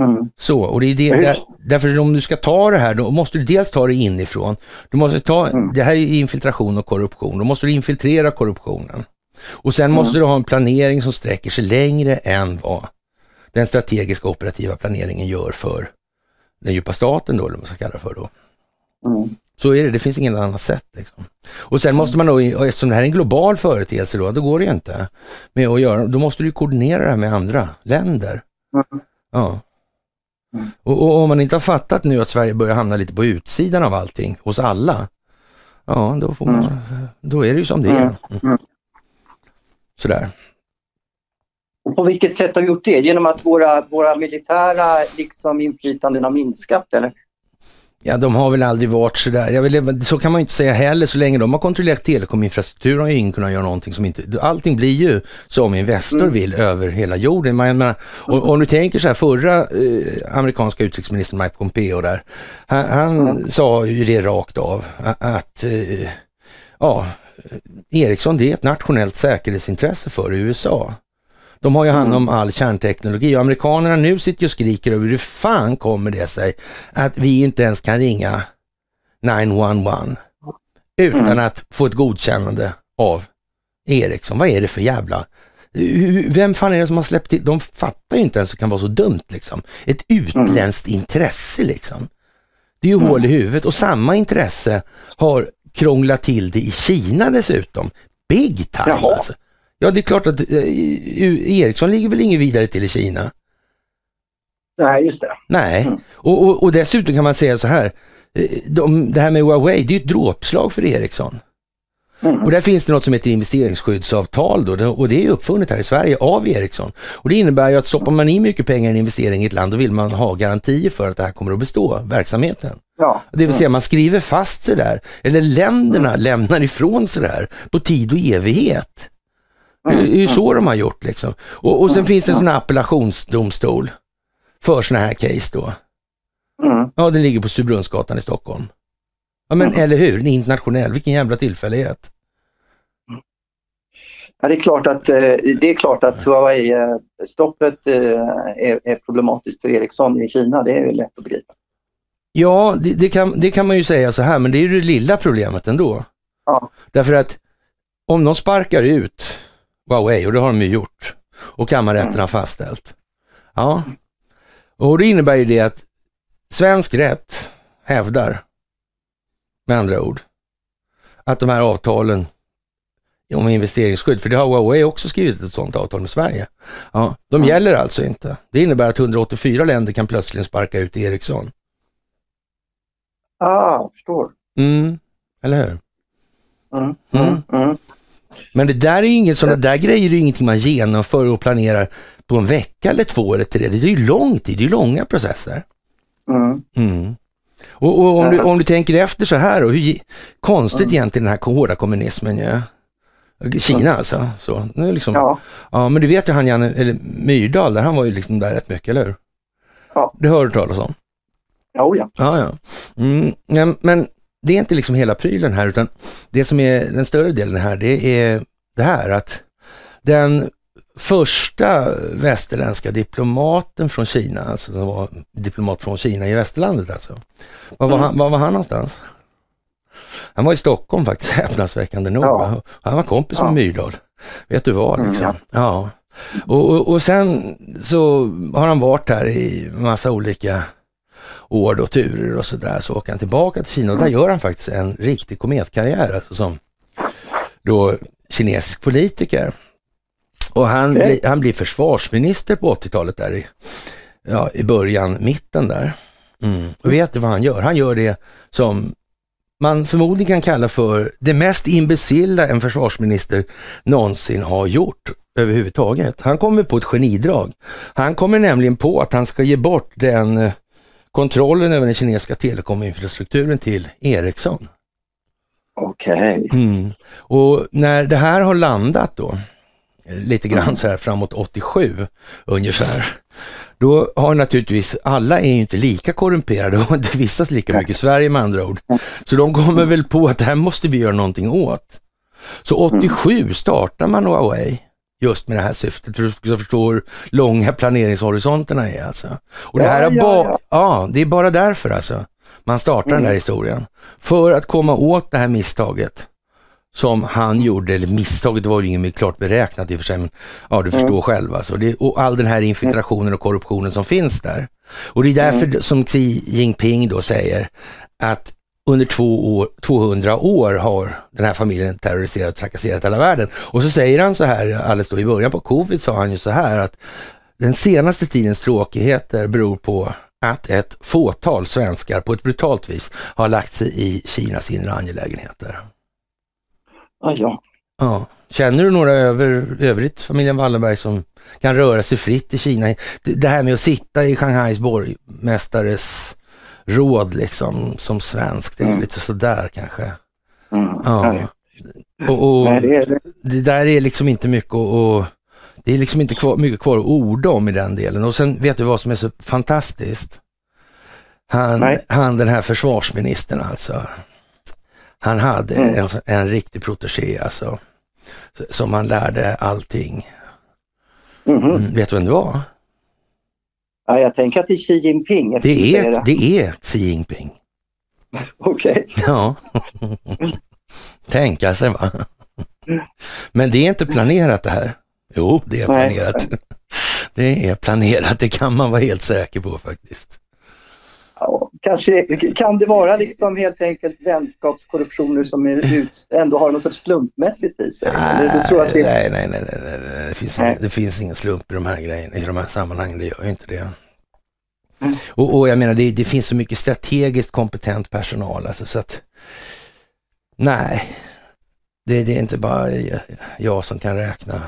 Mm. Så, och det är det, där, därför om du ska ta det här, då måste du dels ta det inifrån. Du måste ta, mm. det här är infiltration och korruption, då måste du infiltrera korruptionen. Och sen mm. måste du ha en planering som sträcker sig längre än vad den strategiska operativa planeringen gör för den djupa staten då, eller vad man ska kalla det för då. Mm. Så är det, det finns inget annat sätt. Liksom. Och sen måste man då, eftersom det här är en global företeelse då, då går det ju inte med att göra, då måste du koordinera det här med andra länder. Mm. Ja. Mm. Och, och, om man inte har fattat nu att Sverige börjar hamna lite på utsidan av allting hos alla, ja då, får man, mm. då är det ju som det är. Mm. mm. Sådär. Och på vilket sätt har vi gjort det? Genom att våra, våra militära liksom, inflytanden har minskat eller? Ja, de har väl aldrig varit sådär, jag vill, så kan man inte säga heller, så länge de har kontrollerat telekominfrastrukturen har ju ingen kunnat göra någonting som inte, allting blir ju som Investor mm. vill över hela jorden. Man, man, och, om du tänker så här, förra eh, amerikanska utrikesministern Mike Pompeo där, han, han mm. sa ju det rakt av att, eh, ja, Ericsson det är ett nationellt säkerhetsintresse för USA. De har ju hand om mm. all kärnteknologi och amerikanerna nu sitter och skriker över hur fan kommer det sig att vi inte ens kan ringa 911 utan mm. att få ett godkännande av Ericsson. Vad är det för jävla... Vem fan är det som har släppt till? De fattar ju inte ens att det kan vara så dumt liksom. Ett utländskt mm. intresse liksom. Det är ju mm. hål i huvudet och samma intresse har krånglat till det i Kina dessutom. Big time Jaha. alltså. Ja, det är klart att eh, Ericsson ligger väl inget vidare till i Kina? Nej, just det. Nej, mm. och, och, och, dessutom kan man säga så här. Eh, de, det här med Huawei, det är ett dråpslag för Ericsson. Mm. Och där finns det något som heter investeringsskyddsavtal då, och det är uppfunnet här i Sverige av Ericsson. Och det innebär ju att stoppar man in mycket pengar i en investering i ett land, då vill man ha garantier för att det här kommer att bestå, verksamheten. Ja. Det vill säga man skriver fast sig där, eller länderna mm. lämnar ifrån sig det här på tid och evighet. Det är ju så de har gjort liksom. Och, och sen finns det en sån här appellationsdomstol för såna här case då. Mm. Ja, den ligger på Surbrunnsgatan i Stockholm. Ja, men mm. eller hur, den är internationell. Vilken jävla tillfällighet. Ja, det är klart att, eh, det är klart att Huawei-stoppet eh, är, är problematiskt för Ericsson i Kina. Det är lätt att begripa. Ja, det, det, kan, det kan man ju säga så här, men det är ju det lilla problemet ändå. Ja. Därför att om de sparkar ut Huawei, och det har de ju gjort, och kammarrätten mm. har fastställt. Ja, och det innebär ju det att svensk rätt hävdar, med andra ord, att de här avtalen om investeringsskydd, för det har Huawei också skrivit ett sådant avtal med Sverige. Ja, de mm. gäller alltså inte. Det innebär att 184 länder kan plötsligt sparka ut Ericsson. Ah, förstår. Mm, eller hur? Mm, mm, mm. mm. Men det där är inget, sådana där grejer är ingenting man genomför och planerar på en vecka eller två eller tre. Det är ju lång tid, det är långa processer. Mm. Mm. Och, och, om, du, om du tänker efter så här och hur konstigt mm. egentligen den här hårda kommunismen ju. Kina alltså. Så, nu liksom, ja. ja, men du vet ju han Janne, eller Myrdal, där, han var ju liksom där rätt mycket, eller hur? Ja. Det hör du talas om? Ja, ja. ja, ja. Mm, men det är inte liksom hela prylen här, utan det som är den större delen här, det är det här att den första västerländska diplomaten från Kina, alltså som var diplomat från Kina i västerlandet alltså. Var var, mm. han, var, var han någonstans? Han var i Stockholm faktiskt, [LAUGHS] häpnadsväckande nog. Ja. Han var kompis med ja. Myrdal. Vet du vad liksom. Mm, ja. ja. Och, och, och, sen så har han varit här i massa olika år och turer och sådär. Så åker han tillbaka till Kina och där gör han faktiskt en riktig kometkarriär alltså som då kinesisk politiker. Och han, okay. bli, han blir försvarsminister på 80-talet där i, ja, i början, mitten där. Mm. Och vet du vad han gör? Han gör det som man förmodligen kan kalla för det mest imbecilla en försvarsminister någonsin har gjort överhuvudtaget. Han kommer på ett genidrag. Han kommer nämligen på att han ska ge bort den eh, kontrollen över den kinesiska telekominfrastrukturen till Ericsson. Okej. Okay. Mm. Och när det här har landat då, lite grann mm. så här framåt 87 ungefär, då har naturligtvis, alla är ju inte lika korrumperade och [LAUGHS] inte vistas lika mycket i Sverige med andra ord. Så de kommer väl på att det här måste vi göra någonting åt. Så 87 startar man Huawei just med det här syftet, för att förstå hur långa planeringshorisonterna är alltså. Och det här är bara, ja, ja. det är bara därför alltså man startar mm. den här historien. För att komma åt det här misstaget som han gjorde, eller misstaget var ju inget klart beräknat i och för sig, men ja du förstår mm. själv alltså. Det, och all den här infiltrationen och korruptionen som finns där. Och det är därför mm. som Xi Jinping då säger att under två år, 200 år har den här familjen terroriserat och trakasserat hela världen. Och så säger han så här, alldeles då i början på covid sa han ju så här att den senaste tidens tråkigheter beror på att ett fåtal svenskar på ett brutalt vis har lagt sig i Kinas inre angelägenheter. Ah, ja. ja. Känner du några över, övrigt, familjen Wallenberg, som kan röra sig fritt i Kina? Det här med att sitta i Shanghais borgmästares råd liksom som svensk, det är mm. lite sådär kanske. Mm. Ja. Och, och Nej, det, det. det, där är liksom inte mycket att det är liksom inte kvar, mycket kvar att orda om i den delen. Och sen vet du vad som är så fantastiskt? Han, han den här försvarsministern alltså. Han hade mm. en, en riktig protegé alltså. Som han lärde allting. Mm mm, vet du vem det var? Ja, jag tänker att det är Xi Jinping. Det är, det är Xi Jinping. [LAUGHS] Okej. Okay. Ja. Tänka sig va. Men det är inte planerat det här. Jo, det är planerat. Nej. Det är planerat, det kan man vara helt säker på faktiskt. Kanske kan det vara liksom helt enkelt vänskapskorruptioner som är ut, ändå har något sorts slumpmässigt i sig? Nej, det... nej, nej, nej, nej. Det, finns nej. Ingen, det finns ingen slump i de här grejerna, i de här sammanhangen, det gör ju inte det. Mm. Och, och, jag menar, det, det, finns så mycket strategiskt kompetent personal, alltså så att nej, det, det är inte bara jag som kan räkna.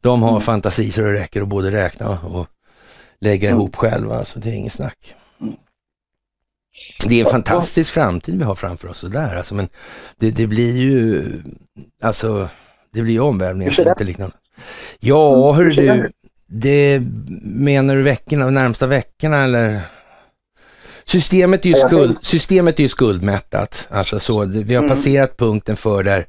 De har Mm. fantasi så det räcker att både räkna och lägga Mm. ihop själva, så det är inget snack. Det är en fantastisk framtid vi har framför oss, sådär alltså, men det, det blir ju, alltså, det blir omvälvningar som inte liknar. Ja, Mm, hur du, det- menar du veckorna, närmsta veckorna eller? Systemet är ju, skuld, systemet är ju skuldmättat. Alltså så, vi har Mm. passerat punkten för där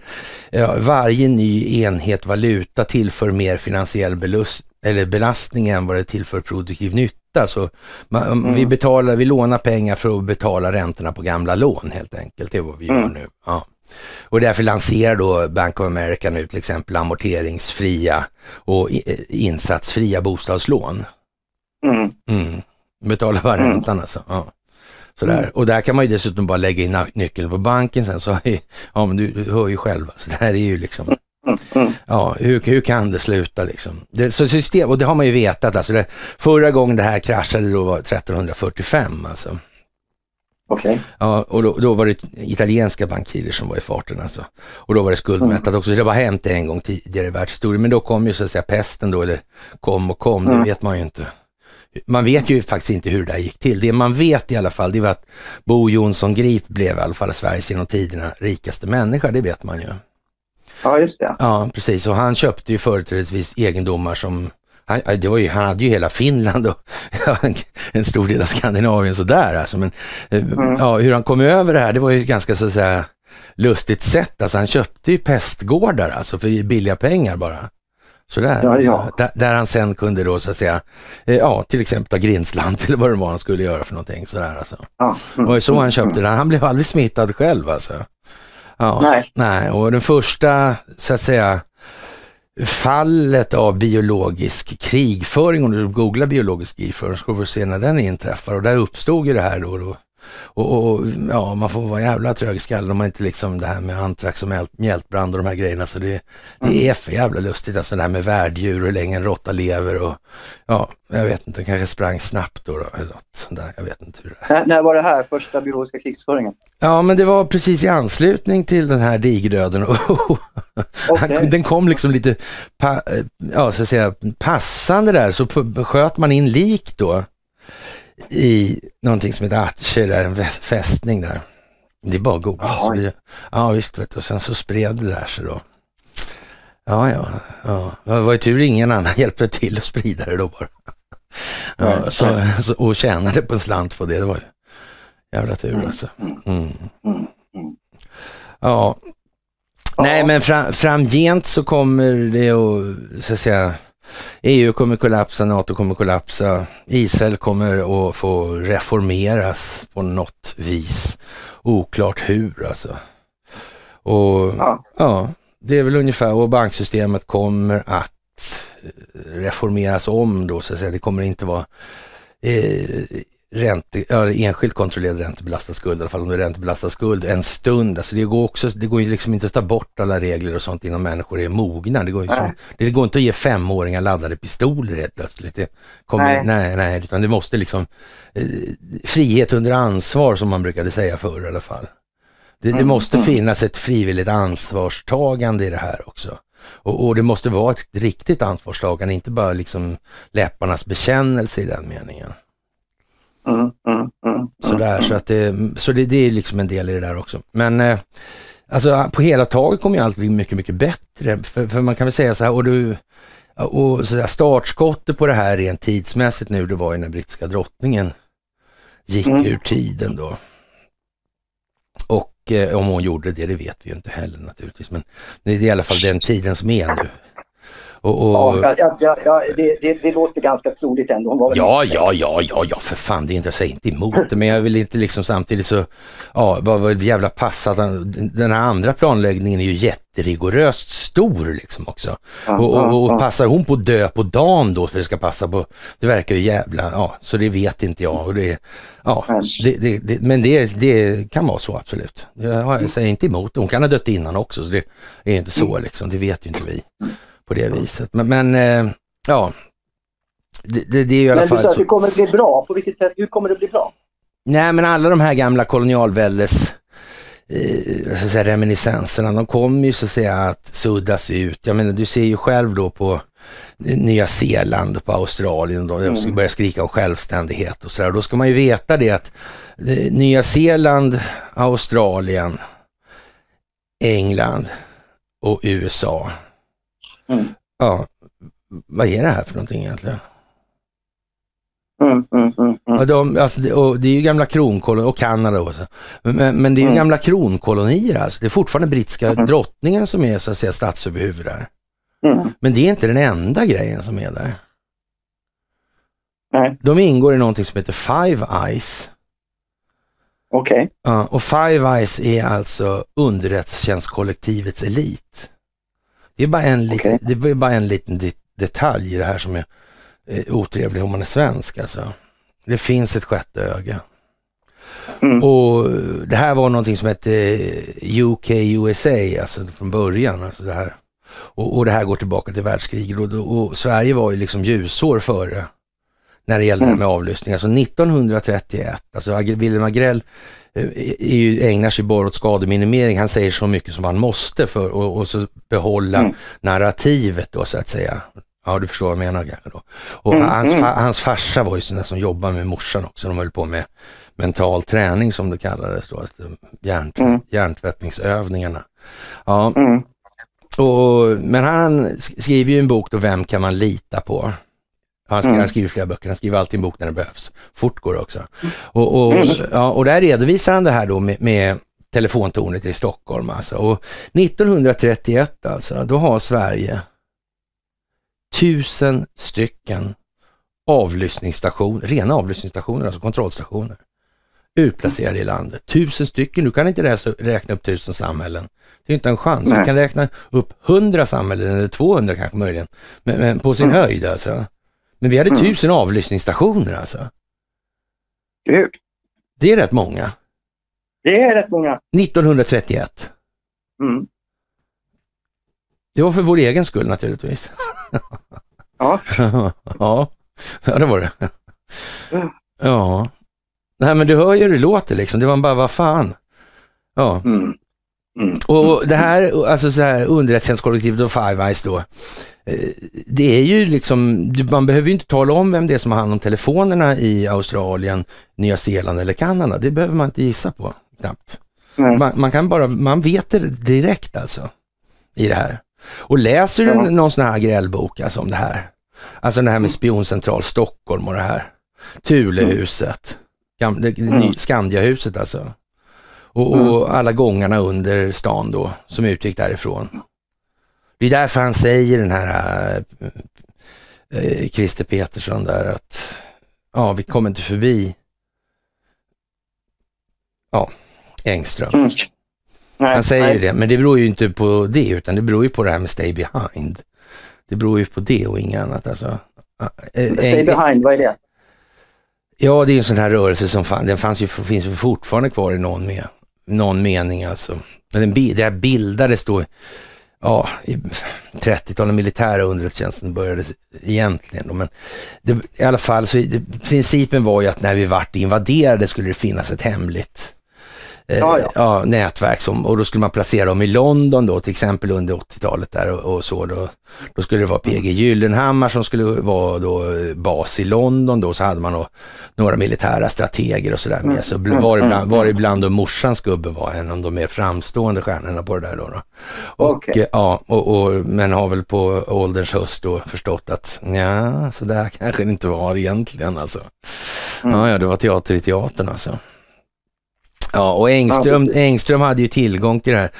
ja, varje ny enhet valuta tillför mer finansiell belust, eller belastning än vad det tillför produktiv nytta. Så man, Mm. vi, betalar, vi lånar pengar för att betala räntorna på gamla lån helt enkelt. Det är vad vi gör Mm. nu. Ja. Och därför lanserar då Bank of America nu till exempel amorteringsfria och insatsfria bostadslån. Mm. Mm. Betala bara Mm. räntan alltså. Ja. Sådär. Mm. Och där kan man ju dessutom bara lägga in nyckeln på banken sen så, ja men du, du hör ju själv, så det här är ju liksom, Mm. Mm. ja hur, hur kan det sluta liksom? Det, så system, och det har man ju vetat alltså, det, förra gången det här kraschade då var 1345 alltså. Okej. Ja, och då, då var det italienska bankirer som var i farten alltså. Och då var det skuldmättat Mm. också. Så det bara hänt en gång tidigare i världshistorien. Men då kom ju så att säga pesten då, eller kom och kom, det Mm. vet man ju inte. Man vet ju faktiskt inte hur det där gick till. Det man vet i alla fall, det var att Bo Jonsson Grip blev i alla fall Sveriges genom tiderna rikaste människa, det vet man ju. Ja, just det. Ja, precis. Och han köpte ju företrädesvis egendomar som han, det var ju, han hade ju hela Finland och [LAUGHS] ja, en, stor del av Skandinavien sådär alltså. Men eh, Mm. ja, hur han kom över det här, det var ju ganska så att säga lustigt sätt. Alltså han köpte ju pestgårdar alltså för billiga pengar bara. Sådär. Ja, ja. Där, där han sen kunde då så att säga, eh, ja till exempel ta Grindsland [LAUGHS] eller vad det var han skulle göra för någonting sådär alltså. Ja. Det var ju så han köpte det. Han blev aldrig smittad själv alltså. Ja. Nej. Nej, och den första så att säga fallet av biologisk krigföring, om du googlar biologisk krigföring, ska du se när den inträffar och där uppstod ju det här då. då. Och, och ja, man får vara jävla trög i skallen om man inte liksom det här med antrax och mjältbrand och de här grejerna. Så det, det är för jävla lustigt alltså det här med värddjur och hur länge en råtta lever och ja, jag vet inte, kanske sprang snabbt då, då eller något sånt där. Jag vet inte hur det är. När, var det här? Första biologiska krigsföringen? Ja, men det var precis i anslutning till den här digerdöden. [LAUGHS] Han, den kom liksom lite eh, ja, så att säga, passande där, så sköt man in lik då i någonting som heter Atche, där, en fästning där. Det är bara att googla. Det- Ja visst, vet du. och sen så spred det där sig då. Ja, ja, ja. Det var ju tur ingen annan [LAUGHS] hjälpte till att sprida det då bara. [LAUGHS] Ja, så, så, och tjänade på en slant på det, det var ju jävla tur Mm, alltså. mm, Mm. mm, Ja. Nej, men fram, framgent så kommer det att, så att säga, EU kommer kollapsa, NATO kommer kollapsa, Israel kommer att få reformeras på något vis. Oklart hur alltså. Och Ja. ja, det är väl ungefär, och banksystemet kommer att eh, reformeras om då, så att säga. Det kommer inte vara eh, ränte, ja, enskilt kontrollerad räntebelastad skuld, i alla fall om det är räntebelastad skuld, en stund. Alltså det går också, det går ju liksom inte att ta bort alla regler och sånt innan människor är mogna. Det går, ju som, det går inte att ge femåringar laddade pistoler helt plötsligt. Det kommer, nej. Nej. nej, utan det måste liksom, eh, frihet under ansvar som man brukade säga förr i alla fall. Det, det Mm, måste mm. finnas ett frivilligt ansvarstagande i det här också. Och, och det måste vara ett riktigt ansvarstagande, inte bara liksom läpparnas bekännelse i den meningen. Mm, mm, mm, Sådär, så att det, så det, det är liksom en del i det där också. Men eh, alltså på hela taget kommer ju allt bli mycket, mycket bättre. För, för man kan väl säga så här, och du, och så där, startskottet på det här rent tidsmässigt nu, det var ju när brittiska drottningen gick Mm. ur tiden då. Och eh, om hon gjorde det, det vet vi ju inte heller naturligtvis. Men det är i alla fall den tiden som är nu. Och, och, Ja, ja, ja, ja, det, det, det låter ganska troligt ändå. Hon var väl Ja, ja, ja, ja, ja, för fan, det är inte, jag säger inte emot det, men jag vill inte liksom samtidigt så, ja, vad var det jävla passat, den här andra planläggningen är ju jätterigoröst stor liksom också. Ja, Och, och, och passar hon på att dö på dagen då för det ska passa på, det verkar ju jävla, ja, så det vet inte jag. Och det, ja, det, det, men det, det kan vara så absolut. Jag, jag säger inte emot hon kan ha dött innan också, så det är inte så liksom, det vet ju inte vi på det viset. Men, men eh, ja, det, det, det är ju i alla Men du fall sa att så. det kommer bli bra. På vilket sätt? Hur kommer det bli bra? Nej, men alla de här gamla kolonialväldes eh, så att säga, reminiscenserna, de kommer ju så att säga att suddas ut. Jag menar, du ser ju själv då på Nya Zeeland och på Australien, då, de mm. börjar skrika om självständighet och sådär. Då ska man ju veta det att eh, Nya Zeeland, Australien, England och USA. Mm. Ja, vad är det här för någonting egentligen? Mm, mm, mm, mm. och de, alltså, det, och det är ju gamla kronkolonier, och Kanada också. Men, men det är ju mm. gamla kronkolonier alltså. Det är fortfarande brittiska mm. drottningen som är så att säga statsöverhuvud där. Mm. Men det är inte den enda grejen som är där. Nej. De ingår i någonting som heter Five Eyes. Okej. Okay. Ja, och Five Eyes är alltså underrättelsetjänstkollektivets elit. Det är bara en, okay. liten, det är bara en liten detalj i det här som är eh, otrevlig om man är svensk alltså. Det finns ett sjätte öga. Mm. Och det här var någonting som hette UK USA, alltså från början. Alltså det här. Och, och det här går tillbaka till världskriget och, och, Sverige var ju liksom ljusår före när det gällde mm. med avlyssning. Alltså 1931, alltså Wilhelm Agrell eh, ju, ägnar sig bara åt skademinimering. Han säger så mycket som han måste för och, och så behålla mm. narrativet då så att säga. Ja, du förstår vad jag menar då. Och mm, hans, mm. hans farsa var ju sån där som jobbade med morsan också. De höll på med mental träning som det kallades då, hjärnt, mm. hjärntvättningsövningarna. Ja. Mm. Och, men han skriver ju en bok då, Vem kan man lita på? Han skriver, mm. han skriver flera böcker, han skriver alltid en bok när det behövs. Fort går det också. Och, och, mm. ja, och där redovisar han det här då med, med telefontornet i Stockholm alltså. Och 1931 alltså, då har Sverige tusen stycken avlyssningsstationer, rena avlyssningsstationer, alltså kontrollstationer, utplacerade i landet. Tusen stycken, du kan inte räkna upp tusen samhällen. Det är inte en chans. Nej. Du kan räkna upp hundra samhällen eller 200 kanske möjligen, men, men på sin mm. höjd alltså. Men vi hade mm. tusen avlyssningsstationer alltså. Gud. Det är rätt många. Det är rätt många. 1931. Mm. Det var för vår egen skull naturligtvis. [LAUGHS] Ja. ja, ja det var det. Ja. Nej men du hör ju hur det låter liksom. Det var bara, vad fan. Ja. Mm. Mm. Och det här, alltså så här underrättelsetjänstkollektivet och Five Eyes då. Eh, det är ju liksom, man behöver ju inte tala om vem det är som har hand om telefonerna i Australien, Nya Zeeland eller Kanada. Det behöver man inte gissa på knappt. Man, man, kan bara, man vet det direkt alltså i det här. Och läser du ja. någon sån här grälbok alltså om det här, alltså det här med mm. spioncentral Stockholm och det här, Thulehuset, gamla, mm. Skandiahuset alltså. Och, och mm. alla gångarna under stan då, som utgick därifrån. Det är därför han säger den här äh, Christer Petersson där att ja, vi kommer inte förbi ja, Engström. Mm. Nej, Han säger ju det, men det beror ju inte på det, utan det beror ju på det här med stay behind. Det beror ju på det och inget annat alltså. Eh, stay behind, vad är det? Ja, det är en sån här rörelse som fan, den fanns ju, finns ju fortfarande kvar i någon, med, någon mening alltså. Den, det här bildades då, ja, i 30-talet, militära underrättelsetjänsten började egentligen. Då, men det, i alla fall så det, principen var ju att när vi vart invaderade skulle det finnas ett hemligt eh, ja, ja. ja, nätverk som, och då skulle man placera dem i London då till exempel under 80-talet där och, och, så. Då, då skulle det vara PG Gyllenhammar som skulle vara då eh, bas i London då, så hade man då några militära strateger och sådär med. Så mm, var, ibland, mm, var mm. ibland då morsans gubbe var en av de mer framstående stjärnorna på det där då. då. Och, okay. Eh, ja, och, och, men har väl på ålderns höst då förstått att ja, så där kanske det inte var egentligen alltså. Mm. Ja, ja, det var teater i teatern alltså. Ja, och Engström, Engström hade ju tillgång till det här.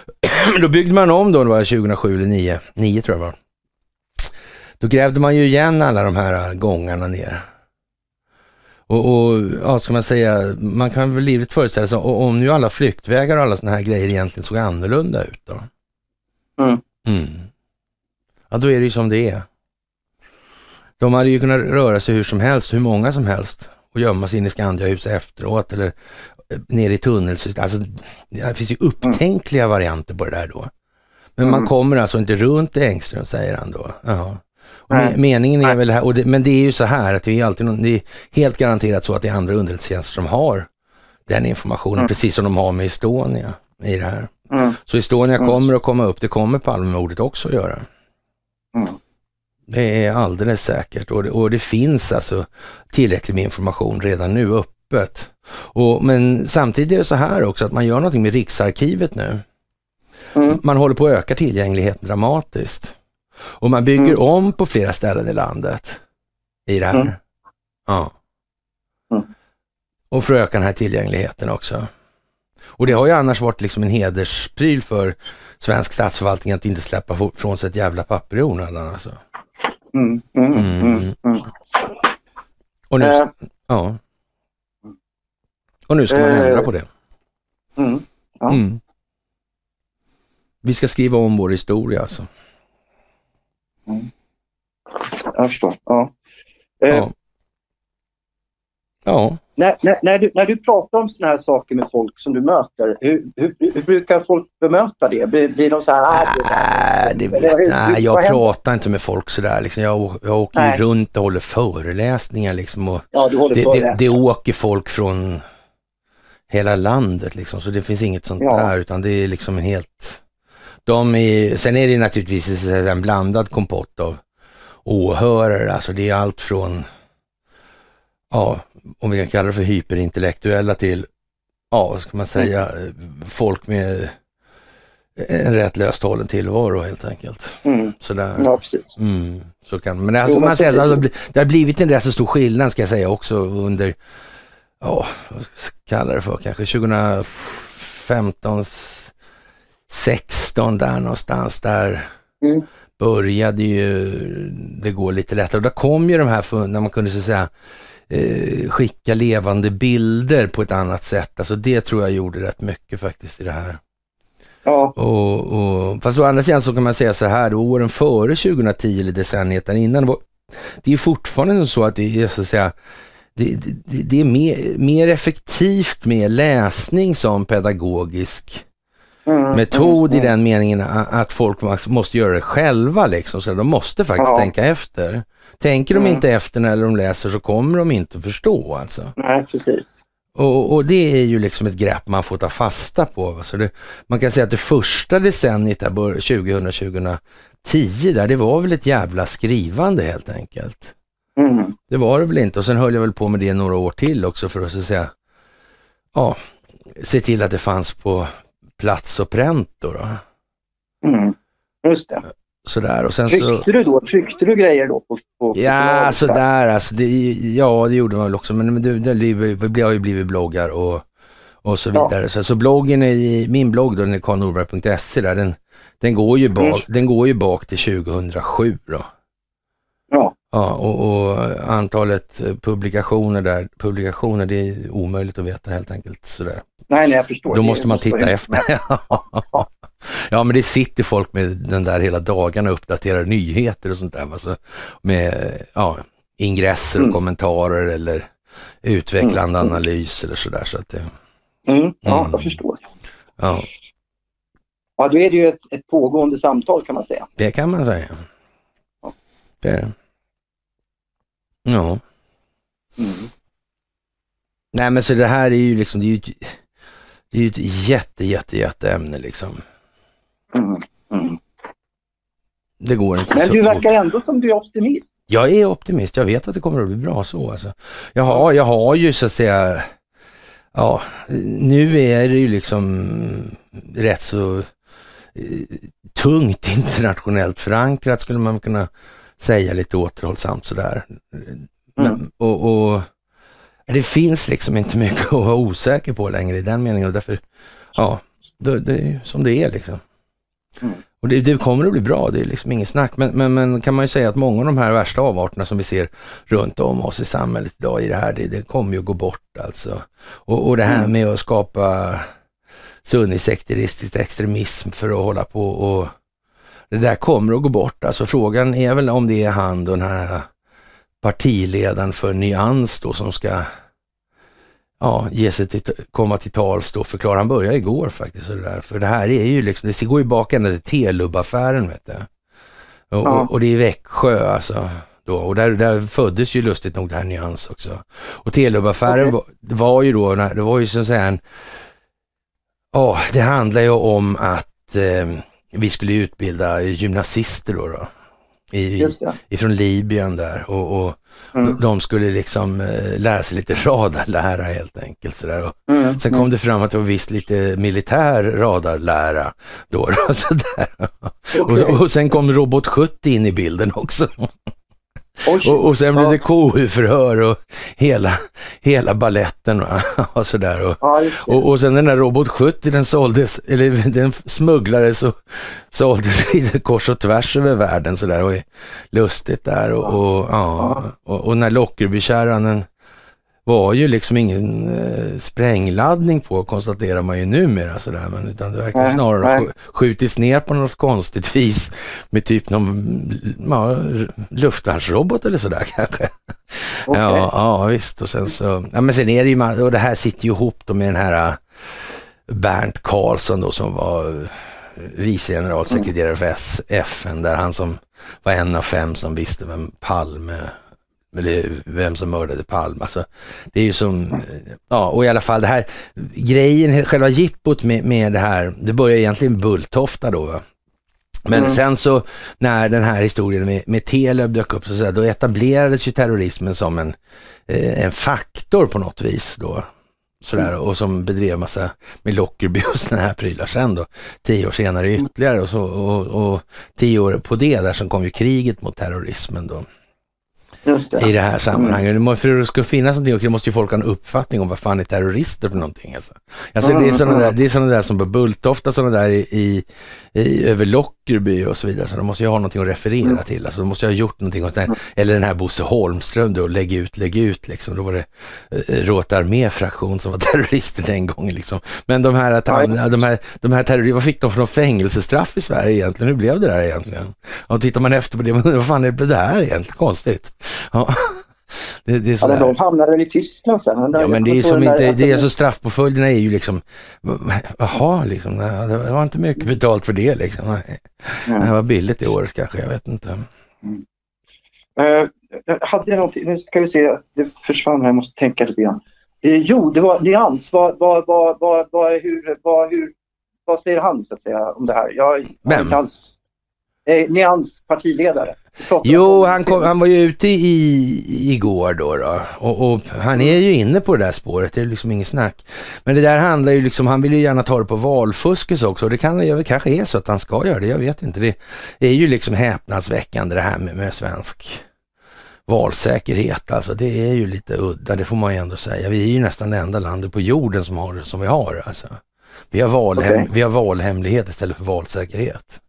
[CLEARS THROAT] då byggde man om då, det var 2007 eller 2009, 9 tror jag var. Då grävde man ju igen alla de här gångarna ner. Och, och ja, ska man säga, man kan väl livligt föreställa sig om nu alla flyktvägar och alla sådana här grejer egentligen såg annorlunda ut då. Mm. Mm. Ja, då är det ju som det är. De hade ju kunnat röra sig hur som helst, hur många som helst och gömma sig in i Skandiahuset efteråt eller ner i tunnelsystemet. Alltså, det finns ju upptänkliga varianter på det där då. Men mm. man kommer alltså inte runt Engström, säger han då. Jaha. Och meningen är väl här, och det, men det är ju så här att är alltid det är helt garanterat så att det är andra underrättelsetjänster som har den informationen, mm. precis som de har med Estonia i det här. Mm. Så Estonia mm. kommer att komma upp, det kommer Palmemordet också att göra. Mm. Det är alldeles säkert och det, och det finns alltså tillräckligt med information redan nu öppet. Och, men samtidigt är det så här också att man gör någonting med Riksarkivet nu. Mm. Man håller på att öka tillgängligheten dramatiskt. Och man bygger Mm. om på flera ställen i landet i det här. Mm. Ja. Mm. Och för att öka den här tillgängligheten också. Och det har ju annars varit liksom en hederspryl för svensk statsförvaltning att inte släppa från sig ett jävla papper i onödan alltså. Mm. Mm. Och nu, Eh. ja. Och nu ska man Eh. ändra på det. Mm. Ja. Mm. Vi ska skriva om vår historia alltså. Jag förstår. Ja. Eh, Ja. Ja. När, när, när, du, när du pratar om sådana här saker med folk som du möter, hur, hur, hur brukar folk bemöta det? Blir, blir de så här... "Ah, det där-" Nej, det vet, hur- nej, hur- jag pratar inte med folk sådär. Liksom. Jag, jag åker Nej. runt och håller föreläsningar liksom. Och Ja, du håller det, på det, det. det åker folk från hela landet liksom. Så det finns inget sånt Ja. där utan det är liksom en helt... De är, sen är det naturligtvis en blandad kompott av åhörare. Alltså det är allt från, ja, om vi kan kalla det för hyperintellektuella till, ja, vad ska man säga, folk med en rätt löst hållen tillvaro helt enkelt. Mm. Sådär. Ja, precis. Mm, så kan, men alltså, Jo, man säger, alltså, det har blivit en rätt så stor skillnad ska jag säga också under, ja, vad ska jag kalla det för, kanske 2015, 16 där någonstans där Mm. började ju det gå lite lättare. Och då kom ju de här, när man kunde så att säga eh, skicka levande bilder på ett annat sätt. Alltså det tror jag gjorde rätt mycket faktiskt i det här. Ja, Och, och, fast å andra sidan så kan man säga så här, då, åren före 2010 eller decenniet innan, det var- det är fortfarande så att det är så att säga, det, det, det är mer, mer effektivt med läsning som pedagogisk mm, metod mm, i den meningen att folk måste- göra det själva liksom, så de måste faktiskt Ja. tänka efter. Tänker de Mm. inte efter när de läser så kommer de inte förstå alltså. Nej, precis. Och, och det är ju liksom ett grepp man får ta fasta på. Så det, man kan säga att det första decenniet, där, bör- 2000-2010, där, det var väl ett jävla skrivande helt enkelt. Mm. Det var det väl inte och sen höll jag väl på med det några år till också för att så att säga, ja, se till att det fanns på plats och pränt då. då. Mm. Just det. Sådär och sen så... Tryckte du då? Tryckte du grejer då? På, på, på Ja, sådär alltså. Det, ja, det gjorde man väl också. Men, men det, det, det, har ju blivit bloggar och, och så Ja. vidare. Så, så bloggen, är i, min blogg då, den är karlnorberg.se där, den, den, går ju bak, Mm. den går ju bak till 2007 då. Ja. Ja, och, och antalet eh, publikationer där, publikationer, det är omöjligt att veta helt enkelt. Sådär. Nej, nej, jag förstår. Då Det måste man titta efter. [LAUGHS] ja, men det sitter folk med den där hela dagarna och uppdaterar nyheter och sånt där. Alltså, med ja, ingresser och Mm. kommentarer eller utvecklande Mm, mm. analys eller sådär. Så att det, Mm. Ja, Mm. jag förstår. ja, Ja, då är det ju ett, ett pågående samtal kan man säga. det kan man säga. Det är det. Ja. Mm. Nej men så det här är ju liksom, det är ju ett, det är ju ett jätte, jätte, jätte ämne liksom. Mm. Mm. Det går inte Men så du verkar ändå som du är optimist. Jag är optimist. Jag vet att det kommer att bli bra så. Alltså. Jag, har, jag har ju så att säga, ja, nu är det ju liksom rätt så eh, tungt internationellt förankrat skulle man kunna säga lite återhållsamt sådär. Men, och, och det finns liksom inte mycket [LAUGHS] att vara osäker på längre i den meningen och därför, ja, det, det är ju som det är liksom. Mm. Och det, det kommer att bli bra, det är liksom inget snack. Men, men, men kan man ju säga att många av de här värsta avarterna som vi ser runt om oss i samhället idag i det här, det, det kommer ju att gå bort alltså. Och, och det här Mm. med att skapa sunnisekteristisk extremism för att hålla på och det där kommer att gå bort. Alltså frågan är väl om det är han den här partiledaren för Nyans då som ska ja, ge sig till, komma till tals då, förklara. Han började igår faktiskt. Så det där. För det här är ju liksom, det går ju bak ända till Telub-affären vet du. Och, Ja. och, och det är Växjö alltså. då. Och där, där föddes ju lustigt nog det här nyans också. Och Telub-affären okay. var, var, ju då, det var ju så att säga en, ja, oh, det handlar ju om att eh, vi skulle utbilda gymnasister då. då i, ifrån Libyen där och, och mm. de skulle liksom eh, lära sig lite radarlära helt enkelt. Sådär. Och mm. Sen kom mm. det fram att det var visst lite militär radarlära då. då [LAUGHS] sådär. Okay. Och, och sen kom Robot 70 in i bilden också. Och, och sen blev det KU-förhör och hela, hela balletten och [LAUGHS] sådär. Och, ja, och, och sen den där Robot 70 den såldes, eller den smugglades och såldes [LAUGHS] lite kors och tvärs över världen sådär. Och lustigt där och, och, ja, och, och när Lockerbykärran var ju liksom ingen eh, sprängladdning på konstaterar man ju numera sådär, men utan det verkar nej, snarare nej. skjutits ner på något konstigt [LAUGHS] vis med typ någon ja, luftvärnsrobot eller sådär [LAUGHS] kanske. Okay. Ja, ja visst och sen så, ja men sen är det ju, och det här sitter ju ihop då med den här eh, Bernt Karlsson då som var eh, vice generalsekreterare för FN, där han som var en av fem som visste vem Palme eller vem som mördade Palme. Alltså, det är ju som, ja och i alla fall det här grejen, själva jippot med, med det här, det börjar egentligen Bulltofta då. Va? Men mm. sen så när den här historien med, med Telub dök upp, så, så då etablerades ju terrorismen som en, eh, en faktor på något vis då. Sådär, och som bedrev massa med Lockerbie och sådana här prylar sen då. Tio år senare ytterligare och, så, och, och tio år på det där som kom ju kriget mot terrorismen då det. i det här sammanhanget. Mm. För att det ska finnas någonting, det måste ju folk ha en uppfattning om vad fan är terrorister för någonting. Alltså. Alltså, mm. Det är sådana där, det är sådana där som på Bulltofta, sådana där i, i, i, över Lockerby och så vidare. Så de måste ju ha någonting att referera mm. till. Alltså, de måste ha gjort någonting åt. Mm. Eller den här Bosse Holmström då, lägg ut, lägg ut liksom. Då var det eh, Råta armé-fraktion som var [LAUGHS] terrorister den gången liksom. Men de här, de, de här, de här terroristerna, vad fick de för någon fängelsestraff i Sverige egentligen? Hur blev det där egentligen? Och tittar man efter på det, [LAUGHS] vad fan är det här egentligen? Konstigt. Ja. Det, det är så ja, men de hamnade väl i Tyskland sen? Ja, men det är som inte, det är alltså straffpåföljderna är ju liksom, jaha, liksom, det var inte mycket betalt för det liksom. Nej. Det var billigt i år kanske, jag vet inte. Mm. Uh, hade jag någonting, nu ska vi se, det försvann här, jag måste tänka lite grann. Uh, jo, det var nyans, vad, vad, vad, vad, vad, hur, vad, hur, vad säger han så att säga om det här? Jag, Vem? Hans, eh, nyans partiledare. Jo, han, kom, han var ju ute i, igår då, då och, och, han är ju inne på det där spåret, det är liksom inget snack. Men det där handlar ju liksom, han vill ju gärna ta det på valfuskes också och det kan, det kanske är så att han ska göra det, jag vet inte. Det är ju liksom häpnadsväckande det här med, med svensk valsäkerhet, alltså det är ju lite udda, det får man ju ändå säga. Vi är ju nästan det enda landet på jorden som har det som vi har alltså. Vi har, valhem, okay. vi har valhemlighet istället för valsäkerhet.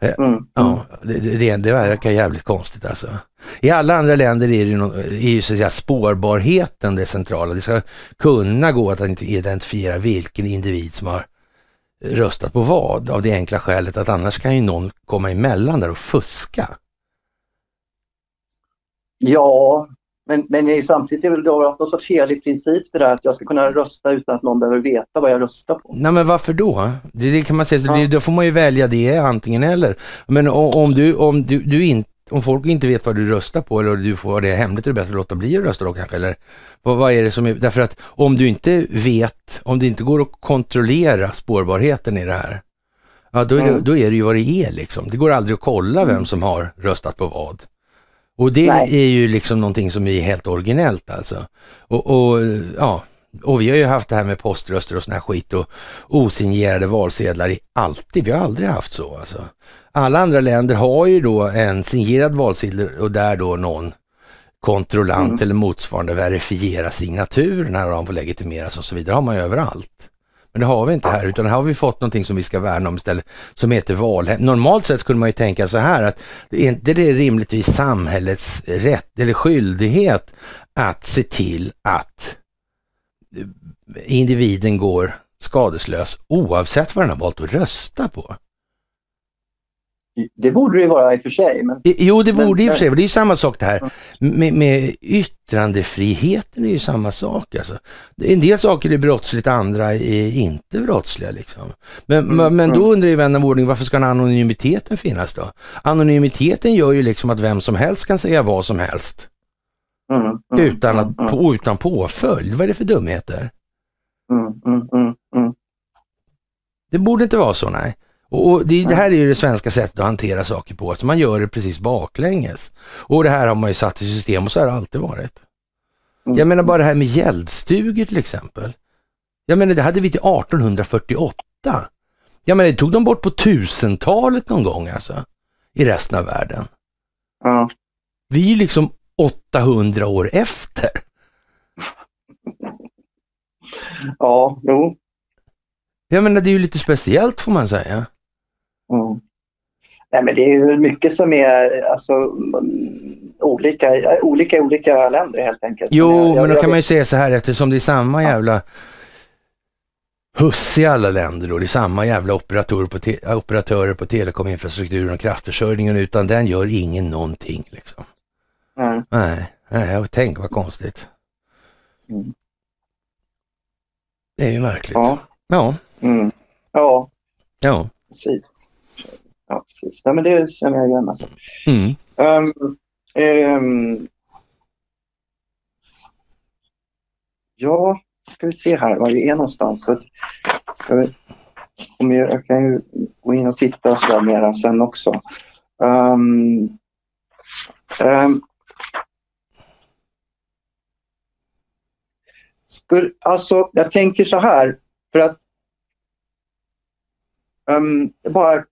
Eh, mm. Ja, det, det, det verkar jävligt konstigt alltså. I alla andra länder är, det är ju så att säga spårbarheten det centrala. Det ska kunna gå att identifiera vilken individ som har röstat på vad av det enkla skälet att annars kan ju någon komma emellan där och fuska. Ja, men, men samtidigt är det väl då någon sorts helig princip det där att jag ska kunna rösta utan att någon behöver veta vad jag röstar på. Nej men varför då? Det, det kan man säga, ja. det, då får man ju välja det antingen eller. Men om, du, om, du, du inte om folk inte vet vad du röstar på eller du får det hemligt är det bättre att låta bli att rösta då kanske? Eller vad, vad är det som är, därför att om du inte vet, om det inte går att kontrollera spårbarheten i det här, ja då är, det, mm. då är det ju vad det är liksom. Det går aldrig att kolla vem mm. som har röstat på vad. Och det Nej. är ju liksom någonting som är helt originellt alltså. Och, och, ja, och vi har ju haft det här med poströster och sån här skit och osignerade valsedlar i alltid. Vi har aldrig haft så alltså. Alla andra länder har ju då en signerad valsedel och där då någon kontrollant mm. eller motsvarande verifierar signaturen när de får legitimeras och så vidare. Har man ju överallt. Men det har vi inte här, utan här har vi fått någonting som vi ska värna om istället, som heter valhem. Normalt sett skulle man ju tänka så här att det är inte det rimligtvis samhällets rätt eller skyldighet att se till att eh, individen går skadeslös oavsett vad den har valt att rösta på. Det borde det ju vara i och för sig. Men... Jo, det borde i och för sig. Det är ju samma sak det här. Med, med yttrandefriheten är ju samma sak. Alltså. En del saker är brottsligt, andra är inte brottsliga. Liksom. Men, mm, men då mm. undrar ju vän av ordning, varför ska anonymiteten finnas då? Anonymiteten gör ju liksom att vem som helst kan säga vad som helst. Mm, mm, utan, att, mm, på, utan påföljd. Vad är det för dumheter? Det borde inte vara så, nej. Och det, det, här är ju det svenska sättet att hantera saker på, alltså man gör det precis baklänges. Och det här har man ju satt i system och så har det alltid varit. Jag menar bara det här med gäldstugor till exempel. Jag menar det hade vi till 1848. Jag menar det tog de bort på tusentalet någon gång alltså. I resten av världen. Ja. Vi är ju liksom 800 år efter. Ja, jo. Jag menar det är ju lite speciellt får man säga. Mm. Nej, men det är ju mycket som är alltså, olika, olika i olika länder helt enkelt. Jo, men, jag, men då jag, kan man ju säga så här eftersom det är samma jävla huss i alla länder och det är samma jävla operatörer på, te operatörer på telekominfrastrukturen och kraftförsörjningen utan den gör ingen någonting. Liksom. Mm. Nej, nej, tänk vad konstigt. Mm. Det är ju märkligt. Ja. Ja. Mm. Ja. Ja. Precis. Ja, precis. Nej, men det känner jag igen alltså. Mm. Um, um, ja, ska vi se här var vi är någonstans. Så ska vi, om jag, jag kan ju gå in och titta och sådär mera sen också. Um, um, skulle, alltså, jag tänker så här, för att Um, bara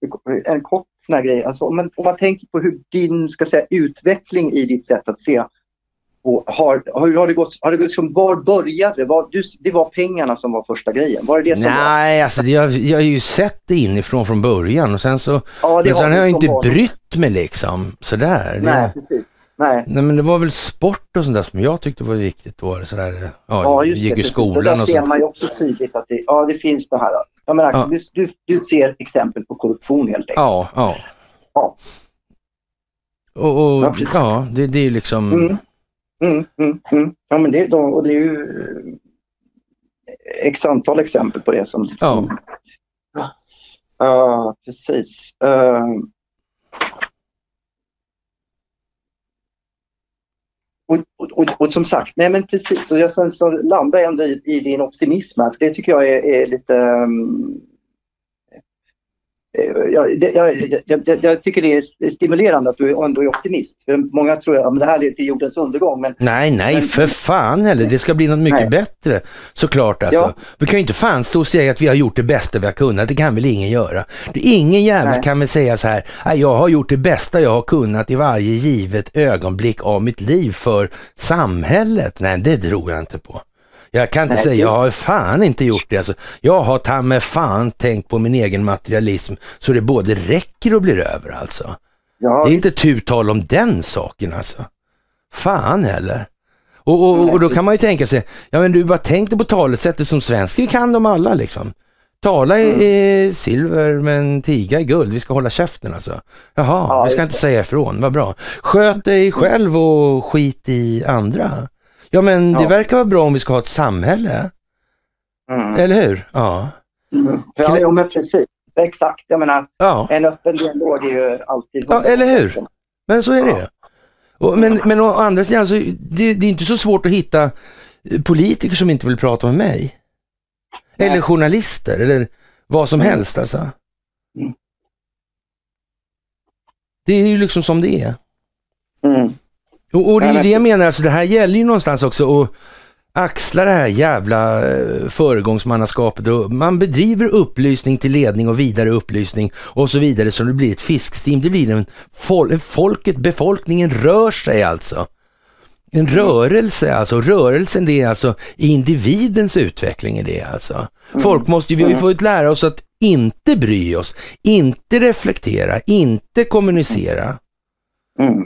en kort sån här grej. Alltså, om, man, om man tänker på hur din ska säga, utveckling i ditt sätt att se och har, har, har det gått, har det liksom, var började det? Var, det var pengarna som var första grejen? Var det det som Nej, var? alltså det, jag, jag har ju sett det inifrån från början och sen så, ja, men sen har jag inte brytt mig liksom sådär. Nej, det, precis. Nej. Nej men det var väl sport och sånt där som jag tyckte var viktigt då. Sådär, ja, ja just gick det, i skolan och så. Där ser man ju också tydligt att det, ja, det finns det här. Jag menar, ja. du, du, du ser exempel på korruption helt enkelt. Ja, ja. ja. Och, och ja, ja, det, det är ju liksom... Mm. Mm, mm, mm. Ja, men det, och det är ju x antal exempel på det som... Ja. Som, uh, precis. Uh, Och, och, och, som sagt, nej men precis, och jag sen så landar jag ändå i, i din optimism här, för det tycker jag är, är lite um, jag, jag, jag, jag, tycker det är stimulerande att du ändå är optimist. För många tror att det här leder till jordens undergång. Men, nej, nej, men, för fan heller. Det ska bli något mycket nej. bättre. Såklart alltså. Ja. Vi kan ju inte fan stå och säga att vi har gjort det bästa vi har kunnat. Det kan väl ingen göra. Ingen jävel kan väl säga så här, jag har gjort det bästa jag har kunnat i varje givet ögonblick av mitt liv för samhället. Nej, det tror jag inte på. Jag kan inte Nej, säga, jag har fan inte gjort det. Alltså, jag har ta med fan tänkt på min egen materialism så det både räcker och blir över alltså. Ja, det är inte tu tal om den saken alltså. Fan heller. Och, och, och, då kan man ju tänka sig, ja men du bara tänk dig på talesättet som svensk, vi kan dem alla liksom. Tala är mm. silver men tiga är guld, vi ska hålla käften alltså. Jaha, ja, vi ska inte säga ifrån, vad bra. Sköt dig själv och skit i andra. Ja men det verkar vara bra om vi ska ha ett samhälle. Mm. Eller hur? Ja. Mm. Ja, ja men precis. Exakt. Jag menar, ja. en öppen dialog är ju alltid... Ja, eller hur? Men så är det ju. Och, men, men å andra sidan, så, det, det är inte så svårt att hitta politiker som inte vill prata med mig. Nej. Eller journalister eller vad som mm. helst alltså. Mm. Det är ju liksom som det är. Mm. Och, och det är ju det jag menar, alltså det här gäller ju någonstans också att axla det här jävla eh, föregångsmannaskapet och man bedriver upplysning till ledning och vidare upplysning och så vidare så det blir ett fiskstim. Det blir en fol folket, befolkningen rör sig alltså. En mm. rörelse alltså, rörelsen det är alltså individens utveckling är det alltså. Mm. Folk måste ju, vi ju mm. fått lära oss att inte bry oss, inte reflektera, inte kommunicera. Mm.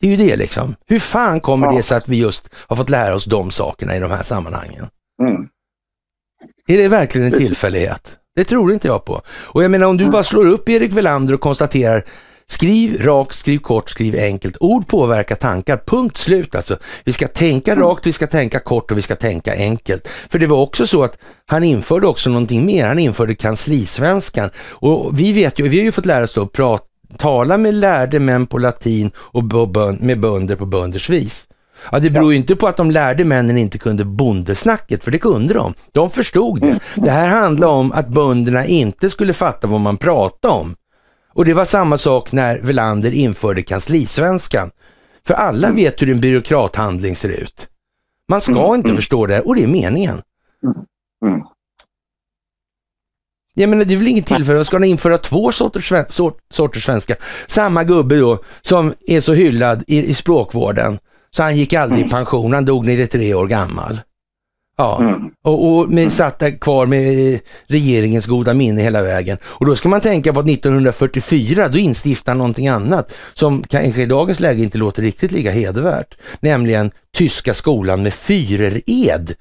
Det är ju det liksom. Hur fan kommer ja. det sig att vi just har fått lära oss de sakerna i de här sammanhangen? Mm. Är det verkligen en tillfällighet? Det tror inte jag på. Och jag menar om du mm. bara slår upp Erik Velander och konstaterar Skriv rakt, skriv kort, skriv enkelt. Ord påverkar tankar, punkt slut alltså. Vi ska tänka Mm. rakt, vi ska tänka kort och vi ska tänka enkelt. För det var också så att han införde också någonting mer, han införde kanslisvenskan. Och vi vet ju, vi har ju fått lära oss att prata, tala med lärde män på latin och med bönder på bönders vis. Ja, det beror ju inte på att de lärde männen inte kunde bondesnacket, för det kunde de. De förstod det. Det här handlar om att bönderna inte skulle fatta vad man pratade om. Och det var samma sak när Velander införde kanslisvenskan. För alla vet hur en byråkrathandling ser ut. Man ska Mm, inte mm. förstå det och det är meningen. Mm. Jag menar det är väl inget tillfälle, ska ni införa två sorters, sort, sorters svenska? Samma gubbe då som är så hyllad i, i språkvården så han gick aldrig i pension, han dog 93 år gammal. Ja, Mm. och, och med, satt där kvar med regeringens goda minne hela vägen. Och då ska man tänka på att 1944, då instiftar någonting annat som kanske i dagens läge inte låter riktigt lika hedervärt. Nämligen Tyska skolan med Führered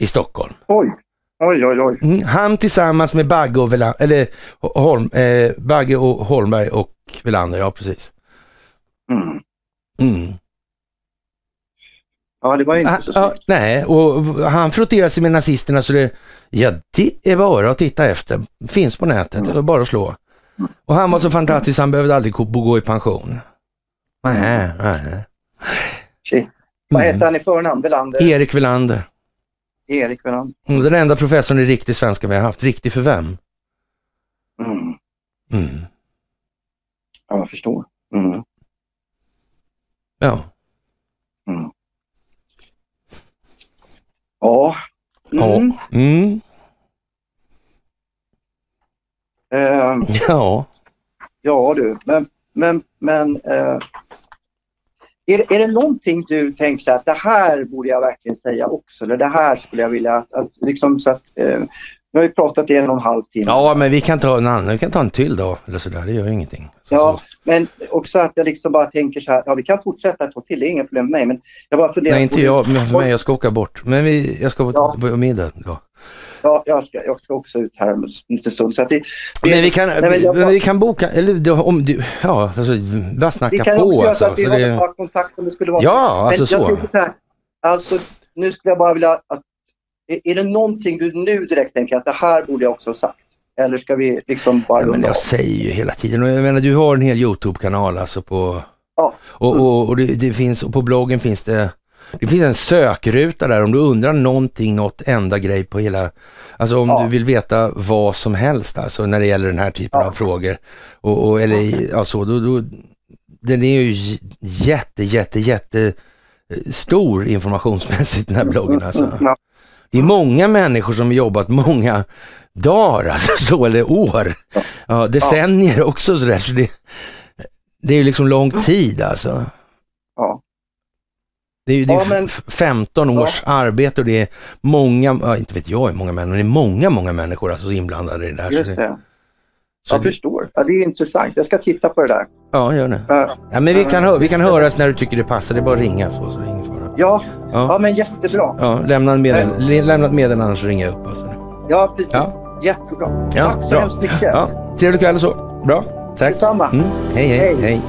i Stockholm. Oj, oj, oj, oj. Mm, han tillsammans med Bagge och, Vela, eller, Holm, eh, Bagge och Holmberg och Velander, ja precis. Mm. Mm. Ja, det var inte Ah, så ah, snyggt. nej, och han frotterar sig med nazisterna så det, ja det är bara att titta efter. Finns på nätet, så bara att slå. Och han var så fantastisk han behövde aldrig gå i pension. Nej, nej. Shit. Vad Mm. hette han i förnamn? Welander? Erik Velander. Erik Welander. Mm, Den enda professorn i riktig svenska vi har haft. Riktig för vem? Mm. Mm. Ja, jag förstår. Mm. Ja. Ja. Mm. Ja. Mm. Eh, ja. ja du, men, men, men eh, är, är det någonting du tänker att det här borde jag verkligen säga också? Eller det här skulle jag vilja att, att liksom så att eh, vi har ju pratat i en och en halv timme. Ja, men vi kan ta en annan, vi kan ta en till då, eller sådär, det gör ingenting. Så, Ja, så. men också att jag liksom bara tänker så här, ja vi kan fortsätta ett tag till, det är inga problem med mig, men jag bara funderar Nej, inte jag, men för mig, jag ska åka bort. Men vi, jag ska på, Ja. middag. Ja. Ja, jag ska, jag ska också ut här om en stund. Så att det, det, Men vi kan, nej, men jag- vi kan boka, eller om du, ja, alltså, bara vi snacka kan på också göra så alltså. att vi har det, kontakt om det skulle vara ja, alltså Men jag så. här, alltså nu skulle jag bara vilja att, är, är det någonting du nu direkt tänker att det här borde jag också ha sagt? Eller ska vi liksom bara Ja, men av? jag säger ju hela tiden, och jag menar du har en hel Youtube-kanal alltså på, Ja. och, och, och det, det finns, och på bloggen finns det, det finns en sökruta där om du undrar någonting, något enda grej på hela, alltså om Ja. du vill veta vad som helst alltså när det gäller den här typen Ja. av frågor. Och, och, eller ja, så, då, då, den är ju jätte, jätte, jätte eh, stor informationsmässigt den här bloggen alltså. Ja. Det är många människor som jobbat många dagar, alltså så, eller år. Ja, decennier också sådär. Så det, det är ju liksom lång tid alltså. Ja. Det är ju det är Ja, men- f- 15 års arbete och det är många, ja, inte vet jag hur många människor, det är många, många människor alltså inblandade i det där. Just det. så Jag det, förstår. Ja, det är intressant. Jag ska titta på det där. ja, gör det. Ja, Ja, men vi kan, hö- vi kan höras när du tycker det passar, det är bara att ringa så, så det ingen fara. ja, Ja. ja men jättebra. Ja, lämna medel, ett meddelande så ringer jag upp. Alltså. Ja, precis. Ja. Jättebra. Ja, Tack så bra. hemskt mycket. Ja, trevlig kväll och så. Bra, tack. Detsamma. Mm. Hej, hej, Hej. hej.